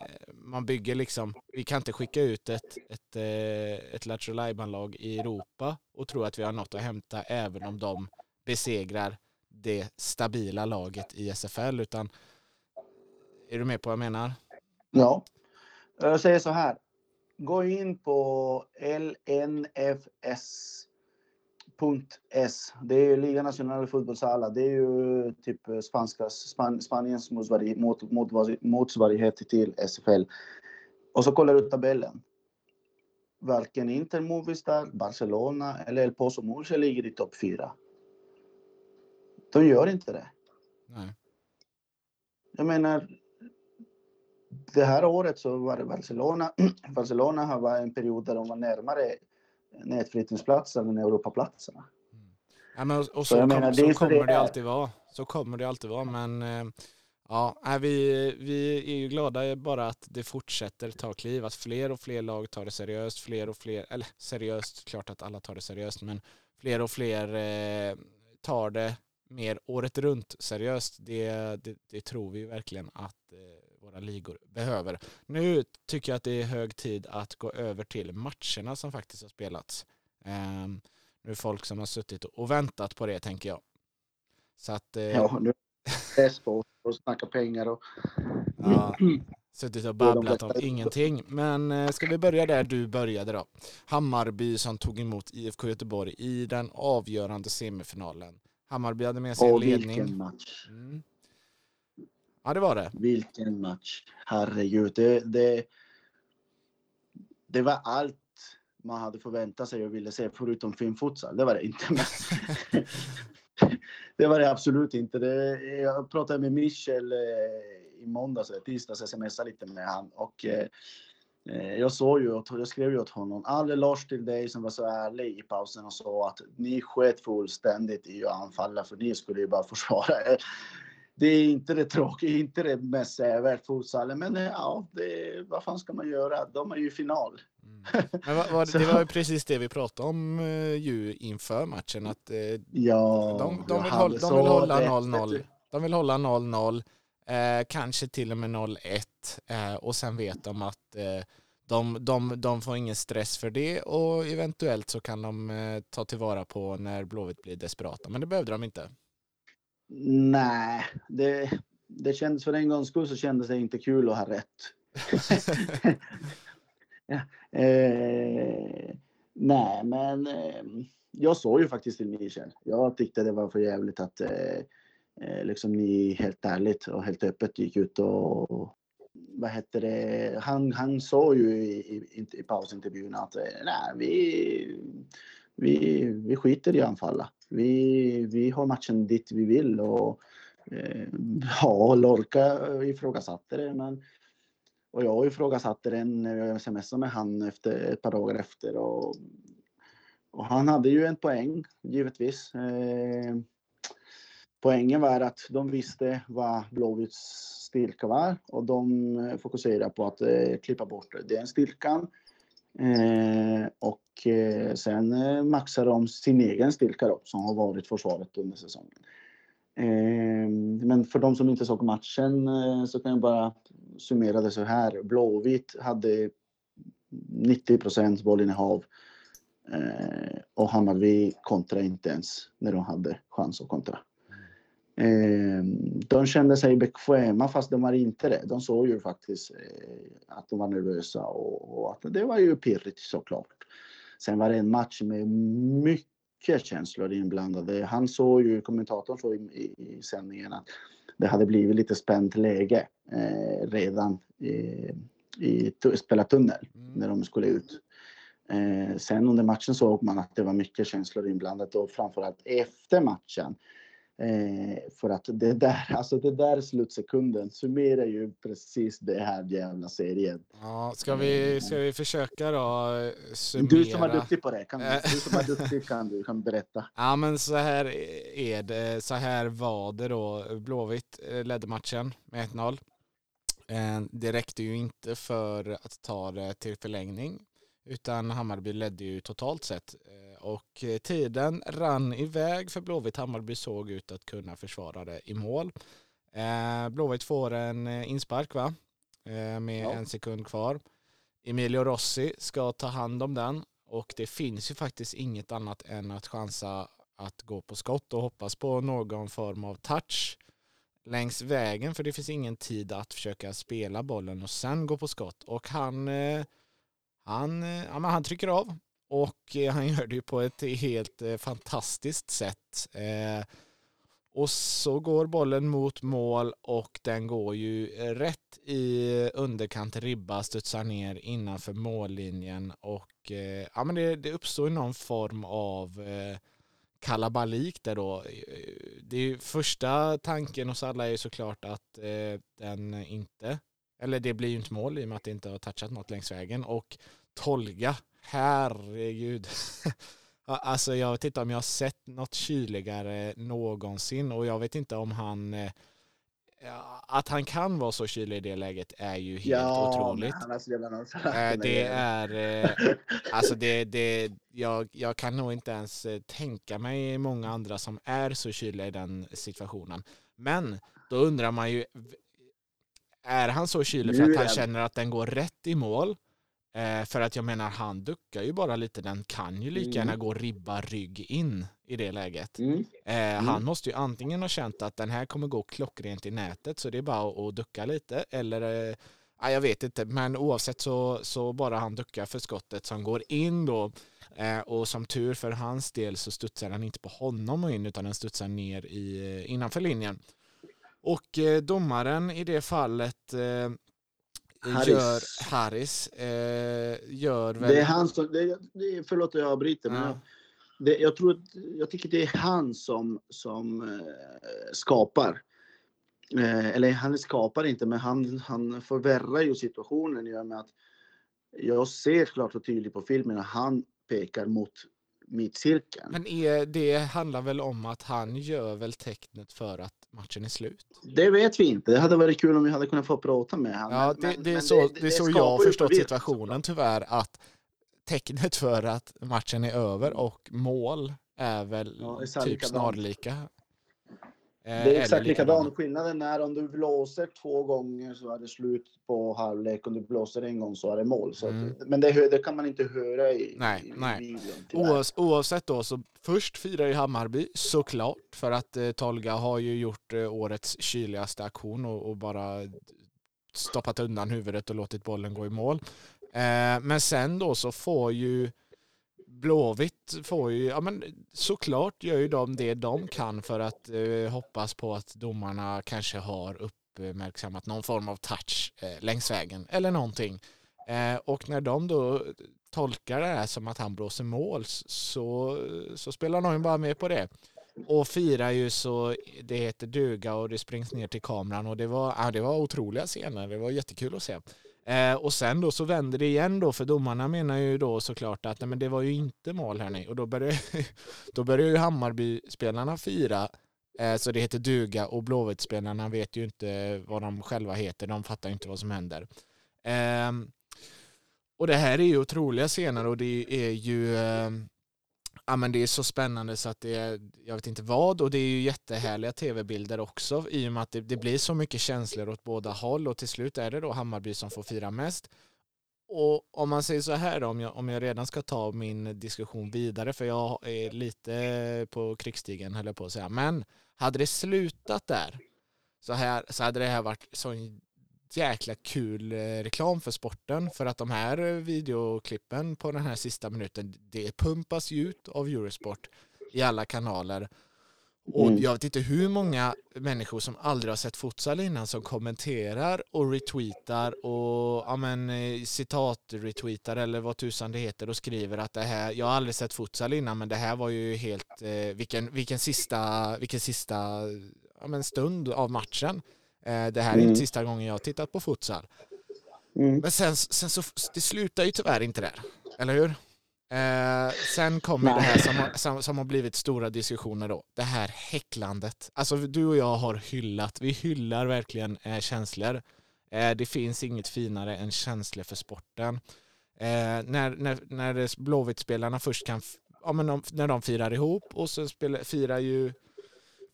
S2: eh, man bygger liksom, vi kan inte skicka ut ett, ett, ett lateral Lajban-lag i Europa och tro att vi har något att hämta även om de besegrar det stabila laget i SFL utan är du med på vad jag menar?
S1: Ja. Jag säger så här. Gå in på LNFS lnfs.s. Det är ju Liga Nacional Fútbol Sala. Det är ju typ spanska, Span, Spaniens motsvarighet, mot, mot, till SFL. Och så kollar du tabellen. Varken Inter, Movistar, Barcelona eller El Pozo Murcia ligger i topp fyra. De gör inte det.
S2: Nej.
S1: Jag menar, det här året så var det Barcelona. Barcelona har varit en period där de var närmare nedflyttningsplatsen än Europaplatserna.
S2: Ja, men och, och
S1: Så
S2: så,
S1: menar,
S2: så
S1: så
S2: kommer
S1: det
S2: det alltid vara. Så kommer det alltid vara. Men eh, ja, vi, vi är ju glada bara att det fortsätter ta kliv. Att fler och fler lag tar det seriöst. Fler och fler, eller seriöst, klart att alla tar det seriöst. Men fler och fler eh, tar det mer året runt seriöst. Det, det, det tror vi verkligen att eh, våra ligor behöver. Nu tycker jag att det är hög tid att gå över till matcherna som faktiskt har spelats. Um, nu är folk som har suttit och väntat på det tänker jag. Så att... Eh,
S1: ja, nu är det på och snacka pengar och...
S2: Ja, suttit och babblat om ingenting. Men eh, ska vi börja där du började då? Hammarby som tog emot IFK Göteborg i den avgörande semifinalen. Hammarby hade med sig en ledning.
S1: vilken match. Mm.
S2: Ja, det var det.
S1: Vilken match. Herregud. Det, det, det var allt man hade förväntat sig och ville se förutom finfutsal. Det var det inte. det var det absolut inte. Det, jag pratade med Michel eh, i måndags, tisdags, smsade lite med han och eh, eh jag såg ju, jag skrev ju åt honom, all eloge till dig som var så ärlig i pausen och sa att ni sket fullständigt i att anfalla för ni skulle ju bara försvara er det är inte det tråkiga, inte det mest sevärt futsalen, men ja, det, vad fan ska man göra? De är ju i final.
S2: Mm. Men vad, vad, det var ju precis det vi pratade om uh, ju inför matchen, att uh,
S1: ja,
S2: de, de, vill hålla, de vill hålla 0-0. De vill hålla 0-0, eh, kanske till och med 0-1 eh, och sen vet de att eh, de, de, de får ingen stress för det och eventuellt så kan de eh, ta tillvara på när Blåvitt blir desperata, men det behövde de inte.
S1: Nej, det, det kändes för en gångs skull så kändes det inte kul att ha rätt. ja, eh, nej, men eh, jag såg ju faktiskt till Michel. Jag tyckte det var för jävligt att eh, eh, liksom ni helt ärligt och helt öppet gick ut och vad hette det? Han, han sa ju i, i, i pausintervjun att eh, nej, vi, vi, vi skiter i att anfalla. Vi, vi har matchen dit vi vill och eh, ja, Lorca ifrågasatte det. Men, och jag ifrågasatte den när jag smsade med han efter ett par dagar efter. Och, och han hade ju en poäng, givetvis. Eh, poängen var att de visste vad Blåvitts styrka var och de eh, fokuserade på att eh, klippa bort den styrkan Eh, och eh, sen eh, maxar de sin egen styrka då, som har varit försvaret under säsongen. Ehm, men för de som inte såg matchen eh, så kan jag bara summera det så här. Blåvitt hade 90 procents bollinnehav eh, och Hammarby kontra inte ens när de hade chans att kontra. Eh, de kände sig bekväma fast de var inte det. De såg ju faktiskt eh, att de var nervösa och, och, att det var ju pirrigt såklart. Sen var det en match med mycket känslor inblandade. Han såg ju, kommentatorn såg i, i, i sändningen att det hade blivit lite spänt läge eh, redan i, i spelartunnel mm. när de skulle ut. Eh, sen under matchen såg man att det var mycket känslor inblandat och framförallt efter matchen Eh, för att det där, alltså det där slutsekunden summerar ju precis det här jävla serien.
S2: Ja, ska vi, eh, ska vi försöka då
S1: summera? Du som är duktig på det, kan, du som är duktig kan du kan berätta.
S2: Ja men så här är det, så här var det då. Blåvitt eh, ledde matchen med 1-0. Eh, det räckte ju inte för att ta det till förlängning utan Hammarby ledde ju totalt sett och eh, tiden rann iväg för Blåvitt. Hammarby såg ut att kunna försvara det i mål. Eh, Blåvitt får en eh, inspark va? Med ja. en sekund kvar. Emilio Rossi ska ta hand om den och det finns ju faktiskt inget annat än att chansa att gå på skott och hoppas på någon form av touch längs vägen för det finns ingen tid att försöka spela bollen och sen gå på skott och han han, ja, men han trycker av och eh, han gör det ju på ett helt eh, fantastiskt sätt. Eh, och så går bollen mot mål och den går ju rätt i underkant ribba, studsar ner innanför mållinjen och ja, men det, det uppstår någon form av kalabalik där då. Det är första tanken hos alla är ju såklart att den inte, eller det blir ju inte mål i och med att det inte har touchat något längs vägen och Tolga herregud. alltså jag vet inte om jag har sett något kyligare någonsin och jag vet inte om han eh, att han kan vara så kylig i det läget är ju helt ja, otroligt. Eh, det är, eh, alltså det, det, jag, jag kan nog inte ens tänka mig många andra som är så kyliga i den situationen. Men då undrar man ju, är han så kylig för att han känner att den går rätt i mål? Eh, för att jag menar, han duckar ju bara lite. Den kan ju lika gärna mm. gå ribba rygg in i det läget. Mm. Eh, mm. Han måste ju antingen ha känt att den här kommer gå klockrent i nätet så det är bara att ducka lite eller eh, jag vet inte, men oavsett så, så bara han duckar för skottet som går in då eh, och som tur för hans del så studsar den inte på honom och in utan den studsar ner i, eh, innanför linjen. Och eh, domaren i det fallet Harris. gör Harris eh, gör väl...
S1: Det är han som, det, det, förlåt att jag avbryter, ja. men jag, det, jag, tror, jag tycker det är han som, som eh, skapar. Eh, eller han skapar inte, men han, han förvärrar ju situationen i och med att jag ser klart och tydligt på filmen att han pekar mot mittcirkeln.
S2: Men är, det handlar väl om att han gör väl tecknet för att matchen är slut?
S1: Det vet vi inte. Det hade varit kul om vi hade kunnat få prata med honom.
S2: Ja, det, men, det, är men så, det, det, är så jag har förstått situationen tyvärr, att tecknet för att matchen är över och mål är väl ja, är typ snarlika.
S1: Eh, det är exakt likadant. Skillnaden är om du blåser två gånger så är det slut på halvlek. Om du blåser en gång så är det mål. Så mm. att, men det, det, kan man inte höra i,
S2: nej, i, nej. videon. Oavs, oavsett då så först firar ju Hammarby såklart för att eh, Tolga har ju gjort eh, årets kyligaste aktion och, och, bara stoppat undan huvudet och låtit bollen gå i mål. Eh, men sen då så får ju Blåvitt får ju, ja men såklart gör ju de det de kan för att eh, hoppas på att domarna kanske har uppmärksammat någon form av touch eh, längs vägen eller någonting. Eh, och när de då tolkar det här som att han blåser mål så, så spelar de ju bara med på det. Och firar ju så det heter duga och det springs ner till kameran och det var, ja, det var otroliga scener. Det var jättekul att se. Eh, och sen då så vänder det igen då för domarna menar ju då såklart att nej, men det var ju inte mål här Och då börjar, då börjar ju Hammarby-spelarna fira eh, så det heter duga och Blåvitt-spelarna vet ju inte vad de själva heter. De fattar ju inte vad som händer. Eh, och det här är ju otroliga scener och det är ju ehm, ja, men det är så spännande så att det är, jag vet inte vad, och det är ju jättehärliga tv-bilder också i och med att det, det, blir så mycket känslor åt båda håll och till slut är det då Hammarby som får fira mest. Och om man säger så här då, om jag, om jag redan ska ta min diskussion vidare, för jag är lite på krigsstigen höll jag på att säga, men hade det slutat där så, här, så hade det här varit sån jäkla kul eh, reklam för sporten för att de här eh, videoklippen på den här sista minuten det pumpas ut av Eurosport i alla kanaler. Och mm. jag vet inte hur många människor som aldrig har sett futsal innan som kommenterar och retweetar och ja, men, eh, citat-retweetar eller vad tusan det heter och skriver att det här, jag har aldrig sett futsal innan men det här var ju helt, eh, vilken, vilken sista, vilken sista ja, men stund av matchen. Eh, det här är mm. inte sista gången jag har tittat på futsal. Mm. Men sen, sen så, det slutar ju tyvärr inte där, eller hur? Eh, sen kommer det här som har, som, som, har blivit stora diskussioner då. Det här häcklandet. Alltså du och jag har hyllat, vi hyllar verkligen eh, känslor. Eh, det finns inget finare än känslor för sporten. Eh, när när, när Blåvitt-spelarna först kan, ja, men de, när de firar ihop och så spelar, firar ju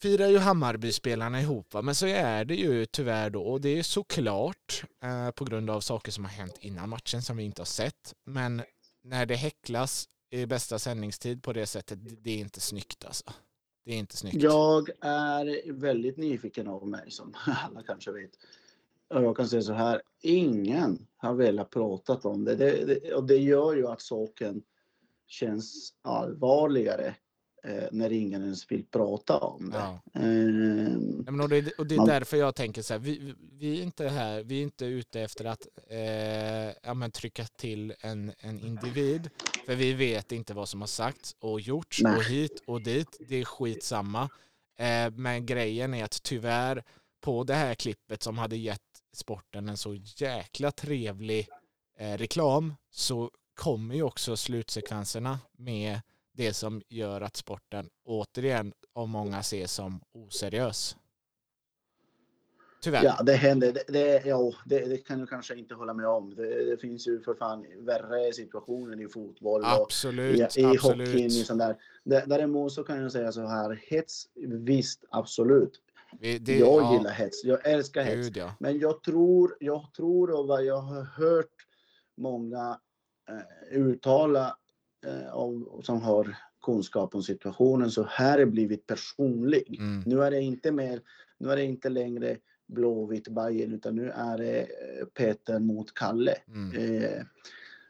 S2: firar ju Hammarbyspelarna ihop. Va? Men så är det ju tyvärr då. Och det är såklart eh, på grund av saker som har hänt innan matchen som vi inte har sett. Men när det häcklas i bästa sändningstid på det sättet, det är inte snyggt alltså. Det är inte snyggt.
S1: Jag är väldigt nyfiken av mig som alla kanske vet. Och jag kan säga så här, ingen har velat prata om det. Det, det. Och det gör ju att saken känns allvarligare när ingen ens vill prata om det. Ja.
S2: Eh, men och det, och det är man, därför jag tänker så här, vi, vi, är inte här, vi är inte ute efter att eh, ja, men trycka till en, en individ, för vi vet inte vad som har sagts och gjorts nej. och hit och dit, det är skitsamma. Eh, men grejen är att tyvärr på det här klippet som hade gett sporten en så jäkla trevlig eh, reklam så kommer ju också slutsekvenserna med det som gör att sporten återigen av många ses som oseriös.
S1: Tyvärr. Ja, det händer. Det, det, ja, det, det kan du kanske inte hålla med om. Det, det, finns ju för fan värre situationer i fotboll
S2: absolut,
S1: och i, i absolut. hockeyn. I sån där. Däremot så kan jag säga så här, hets, visst, absolut.
S2: Det,
S1: jag
S2: ja,
S1: gillar hets, jag älskar hets.
S2: Gud, ja.
S1: Men jag tror, jag tror och vad jag har hört många eh, uttala av, som har kunskap om situationen så här är blivit personlig.
S2: Mm.
S1: Nu är det inte mer, nu är det inte längre Blåvitt Bajen utan nu är det eh, Peter mot Kalle.
S2: Mm.
S1: Eh,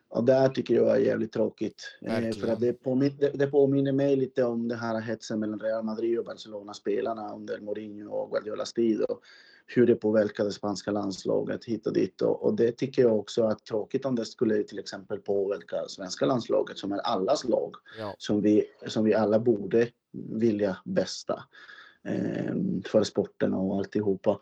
S1: och där tycker jag är jävligt tråkigt. Eh, för att det, påmin, det, det påminner mig lite om den här hetsen mellan Real Madrid och Barcelona-spelarna under Mourinho och Guardiolas tid. Och hur det påverkade spanska landslaget hit och dit. Och, och det tycker jag också är tråkigt om det skulle till exempel påverka svenska landslaget som är allas lag.
S2: Ja.
S1: Som vi, som vi alla borde vilja bästa. Eh, för sporten och alltihopa.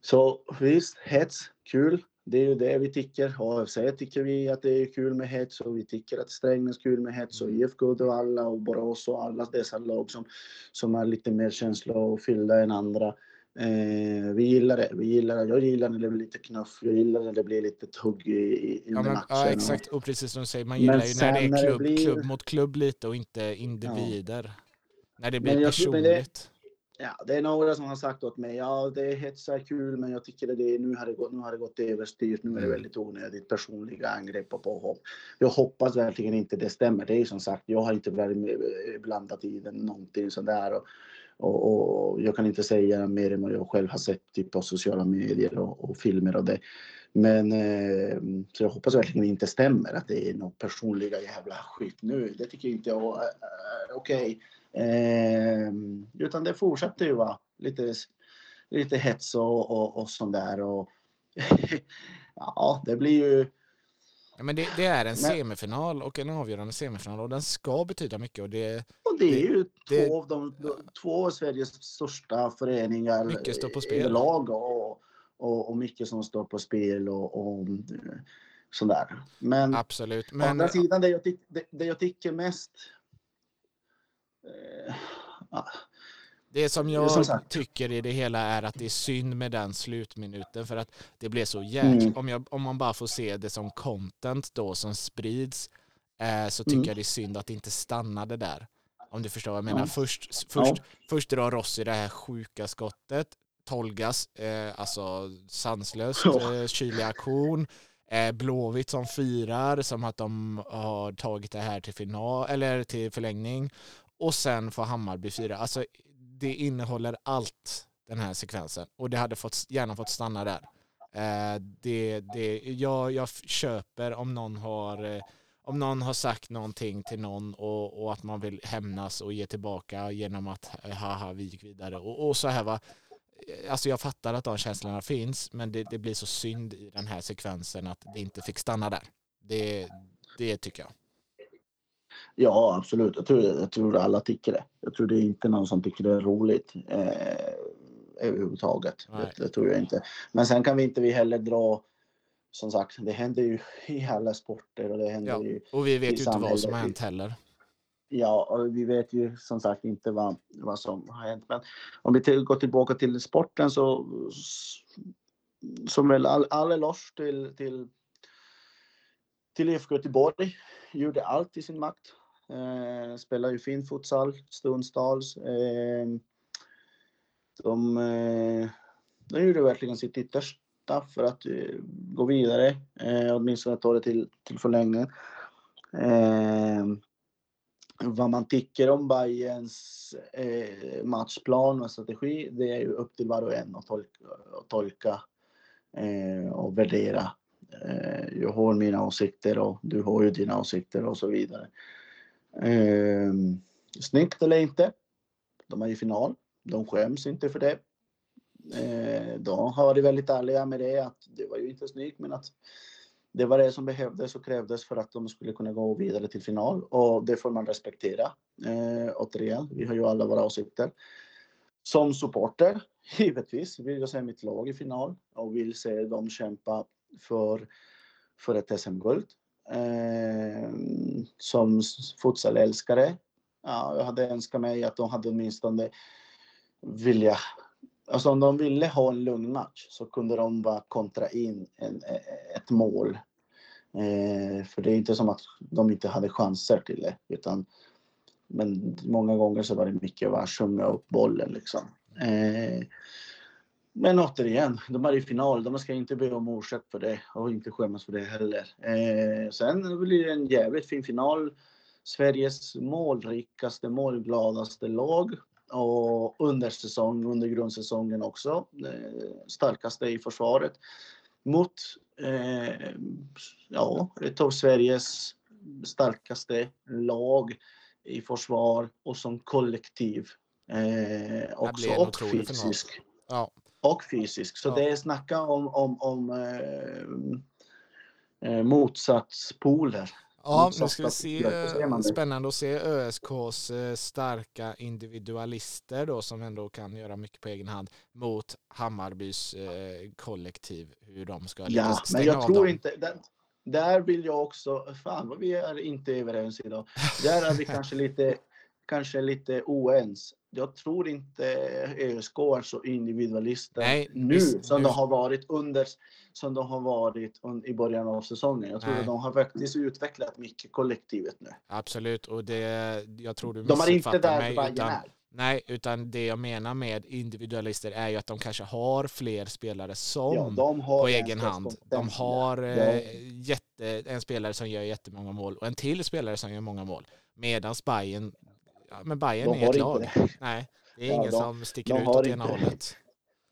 S1: Så visst, hets, kul. Det är ju det vi tycker. AFC tycker vi att det är kul med hets och vi tycker att Strängnäs är kul med hets och IFK Uddevalla och Borås och alla dessa lag som, som är lite mer känslofyllda än andra. Eh, vi gillar det. Vi gillar det. Jag gillar när det blir lite knuff. Jag gillar när det blir lite tugg i, i
S2: Ja, men,
S1: matchen.
S2: ja, exakt. Och precis som du säger, man
S1: Men
S2: gillar ju när det är
S1: när det
S2: klubb,
S1: blir-
S2: klubb mot klubb lite och inte individer. När det blir
S1: Men jag men det-
S2: personligt.
S1: Ja, det är några som har sagt åt mig, ja det är hets är kul men jag tycker att det är, nu, har det gått, nu har det gått överstyrt, nu är det
S2: Mm.
S1: väldigt onödigt personliga angrepp och påhopp. Jag hoppas verkligen inte det stämmer. Det är som sagt, jag har inte varit blandat i den någonting sådär. Och, och, och jag kan inte säga mer än vad jag själv har sett typ, på sociala medier och, och filmer och det. Men eh, så jag hoppas verkligen inte stämmer att det är något personliga jävla skit nu. Det tycker inte jag är är okej. Eh, utan det fortsätter ju vara lite, lite hets och, och, och sånt där. Och, ja, det blir ju...
S2: Ja, men det, det är en semifinal och en avgörande semifinal och den ska betyda mycket och det,
S1: Och det är ju
S2: det-
S1: två av de två av Sveriges största föreningar
S2: Mycket står på spel.
S1: överlag och, och, och mycket som står på spel och, och eh, sådär. Men
S2: absolut.
S1: Å
S2: Men
S1: andra sidan, det jag, det, det jag tycker mest... Eh,
S2: det som
S1: som
S2: jag
S1: sagt.
S2: tycker i det hela är att det är synd med den slutminuten för att det blev så jäkla...
S1: Mm.
S2: Om, jag, om man bara får se det som content då som sprids eh, så tycker
S1: Mm.
S2: jag det är synd att det inte stannade där. Om du förstår vad jag menar.
S1: Ja.
S2: Först, först, först drar Rossi det här sjuka skottet. Tolgas, eh, alltså sanslöst,
S1: Ja.
S2: eh, kylig aktion. Eh, Blåvitt som firar som att de har tagit det här till final eller till förlängning. Och sen får Hammarby fira. Alltså det innehåller allt den här sekvensen och det hade fått, gärna fått stanna där. Eh, det, det, jag, jag köper om någon har eh, om någon har sagt någonting till någon och, och att man vill hämnas och ge tillbaka genom att eh, haha vi gick vidare och, och så här va. Eh, alltså jag fattar att de känslorna finns men det, det blir så synd i den här sekvensen att det inte fick stanna där. Det, det tycker jag
S1: ja, absolut. Jag tror, jag tror alla tycker det. Jag tror det är inte någon som tycker det är roligt eh, överhuvudtaget. Det, det tror jag inte. Men sen kan vi inte vi heller dra... Som sagt, det händer ju i alla sporter och det händer
S2: Ja.
S1: ju
S2: Och vi vet ju inte vad som har hänt heller.
S1: Ja, och vi vet ju som sagt inte vad, vad som har hänt. Men om vi till, går tillbaka till sporten så som väl all, all eloge till, till, till IFK Göteborg. Gjorde allt i sin makt. Eh, spelar ju fin futsal stundstals. Eh, de, eh, de gjorde verkligen sitt yttersta för att eh, gå vidare. Eh, åtminstone ta det till, till förlängning. Eh, vad man tycker om Bayerns eh, matchplan och strategi, det är ju upp till var och en att tolka, att tolka eh, och värdera. Eh, jag har mina åsikter och du har ju dina åsikter och så vidare. Eh, snyggt eller inte, de är i final. De skäms inte för det. Eh, de har varit väldigt ärliga med det att det var ju inte snyggt men att det var det som behövdes och krävdes för att de skulle kunna gå vidare till final och det får man respektera. Eh, återigen, vi har ju alla våra åsikter. Som supporter, givetvis, vill jag se mitt lag i final och vill se dem kämpa för, för ett SM-guld. Eh, som futsalälskare, ja, jag hade önskat mig att de hade åtminstone vilja Alltså om de ville ha en lugn match så kunde de bara kontra in en, e-, e-, ett mål. Eh, för det är inte som att de inte hade chanser till det. Utan, men många gånger så var det mycket att sjunga upp bollen liksom. Eh, men återigen, de är i final. De ska inte be om ursäkt för det och inte skämmas för det heller. Eh, sen blir det en jävligt fin final. Sveriges målrikaste, målgladaste lag och under säsong, under grundsäsongen också. Eh, starkaste i försvaret mot eh, ja, ett av Sveriges starkaste lag i försvar och som kollektiv. Eh, också och fysisk. Ja. Och fysisk. Så ja. det är snacka om, om, om eh, eh motsatspoler.
S2: Ja, nu ska vi se. Spännande att se ÖSKs eh, starka individualister då som ändå kan göra mycket på egen hand mot Hammarbys eh, kollektiv. Hur de ska
S1: Ja, men jag tror dem. inte. Där, där vill jag också. Fan vad vi är inte överens idag. Där är vi kanske lite, kanske lite oens jag tror inte ÖSK är så individualister Nej, nu visst, som nu. de har varit under som de har varit i början av säsongen. Jag tror Nej. att de har faktiskt utvecklat mycket kollektivet nu.
S2: Absolut, och det, jag tror du
S1: De är inte där mig, Bayern
S2: utan, är. Nej, utan det jag menar med individualister är ju att de kanske har fler spelare som ja, på egen hand. De har ja. Eh, jätte, en spelare som gör jättemånga mål och en till spelare som gör många mål. Medan Bayern Ja, men Bayern är ett lag. Det. Nej, det är ja, ingen de, som sticker ut åt ena hållet.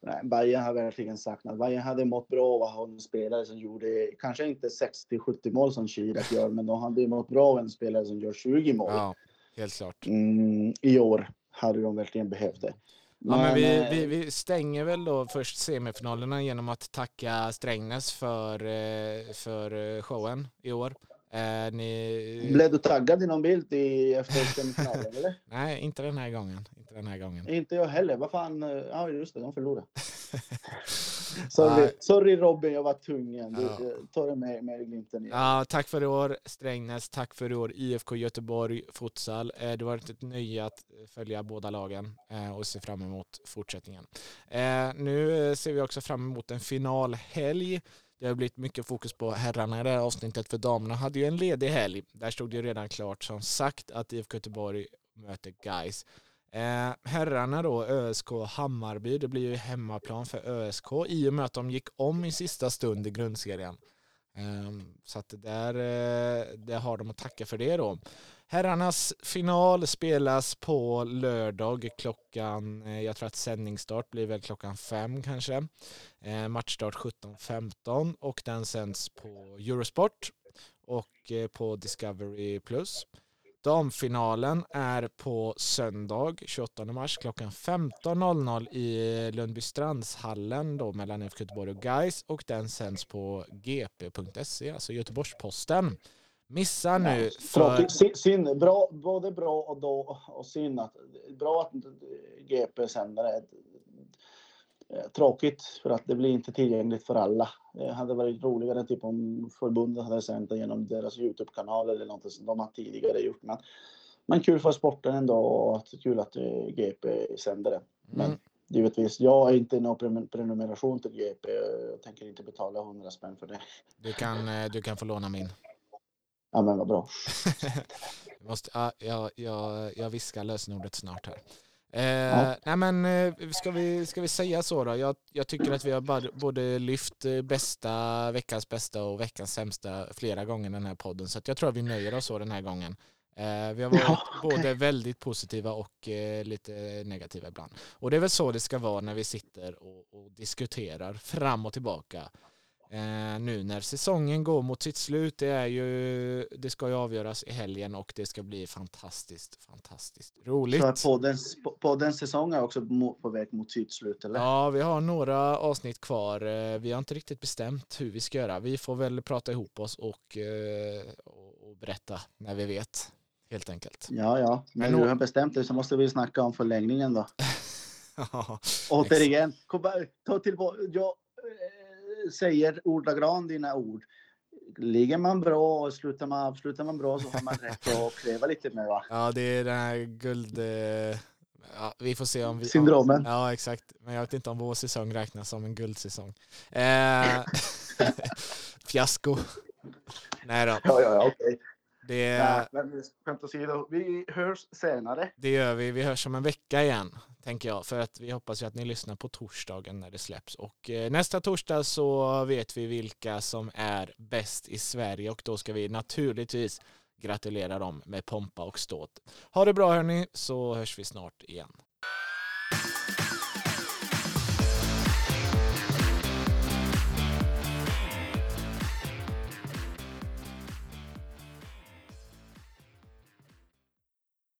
S1: Nej, Bayern har verkligen saknat. Bayern hade mått bra av att ha en spelare som gjorde, kanske inte 60-70 mål som Chirac gör, men de hade mått bra av en spelare som gör 20 mål.
S2: Ja, helt klart.
S1: Mm, I år hade de verkligen behövt det.
S2: Men, ja, men vi, vi, vi, stänger väl då först semifinalerna genom att tacka Strängnäs för, eh, för eh, showen i år.
S1: Är ni... Blev du taggad i någon bild i, efter semifinalen eller?
S2: Nej, inte den här gången. Inte den här gången.
S1: Inte jag heller. Vad fan? Ja, just det, de förlorade. sorry, sorry Robin, jag var tvungen. Du, ja. Ta det med, med glimten
S2: igen. Ja, tack för i år Strängnäs. Tack för i år IFK Göteborg Futsal. Eh, det har varit ett nöje att följa båda lagen eh, och se fram emot fortsättningen. Eh, nu ser vi också fram emot en finalhelg det har blivit mycket fokus på herrarna i det här avsnittet för damerna hade ju en ledig helg. Där stod det ju redan klart som sagt att IFK Göteborg möter Guys. Eh, herrarna då, ÖSK Hammarby, det blir ju hemmaplan för ÖSK i och med att de gick om i sista stund i grundserien. Eh, så att där, eh, där har de att tacka för det då. Herrarnas final spelas på lördag klockan, eh, jag tror att sändningsstart blir väl klockan fem kanske. Eh, matchstart 17.15 och den sänds på Eurosport och eh, på Discovery Plus. Damfinalen är på söndag 28 mars klockan 15.00 i Lundbystrandshallen då mellan IFK Göteborg och Gais och den sänds på gp.se, alltså Göteborgs-Posten. Missa nu
S1: för... Synd, bra, både bra och, då, och synd att bra att GP sänder det. Eh, tråkigt för att det blir inte tillgängligt för alla. Det hade varit roligare typ om förbundet hade sänt det genom deras Youtube-kanal eller något som de har tidigare gjort. Men, men kul för sporten ändå och kul att eh, GP sänder det. Men mm. givetvis, jag är inte någon prenumeration till GP. Jag tänker inte betala 100 spänn för det.
S2: Du kan, eh, du kan få låna min.
S1: Ja men vad bra.
S2: måste, ja, jag, jag, jag viskar lösenordet snart här. Eh, ja. Nej men eh, ska vi, ska vi säga så då? Jag, jag tycker att vi har både lyft eh, bästa, veckans bästa och veckans sämsta flera gånger i den här podden så jag tror att vi nöjer oss så den här gången. Eh, vi har varit ja, okay. både väldigt positiva och eh, lite negativa ibland. Och det är väl så det ska vara när vi sitter och, och diskuterar fram och tillbaka Eh, nu när säsongen går mot sitt slut, det, är ju, det ska ju avgöras i helgen och det ska bli fantastiskt, fantastiskt roligt.
S1: Så poddens, poddens säsong är också på väg mot sitt slut eller?
S2: Ja, vi har några avsnitt kvar. Eh, vi har inte riktigt bestämt hur vi ska göra. Vi får väl prata ihop oss och, eh, och berätta när vi vet, helt enkelt.
S1: Ja, ja, men, men nu har bestämt det så måste vi snacka om förlängningen då. Återigen, ta tillbaka. Jag, säger ordagrant dina ord. Ligger man bra och slutar man, avslutar man bra så har man rätt att kräva lite mer va?
S2: Ja, det är den här guld... Eh, ja, vi får se om vi...
S1: Syndromen.
S2: Ja, exakt. Men jag vet inte om vår säsong räknas som en guldsäsong. Eh, fiasko. Nej då.
S1: Ja, ja, ja. Okay.
S2: Det...
S1: skämt åsido, vi hörs senare.
S2: Det gör vi. Vi hörs om en vecka igen. tänker jag. För att vi hoppas ju att ni lyssnar på torsdagen när det släpps. Och eh, nästa torsdag så vet vi vilka som är bäst i Sverige och då ska vi naturligtvis gratulera dem med pompa och ståt. Ha det bra hörni, så hörs vi snart igen.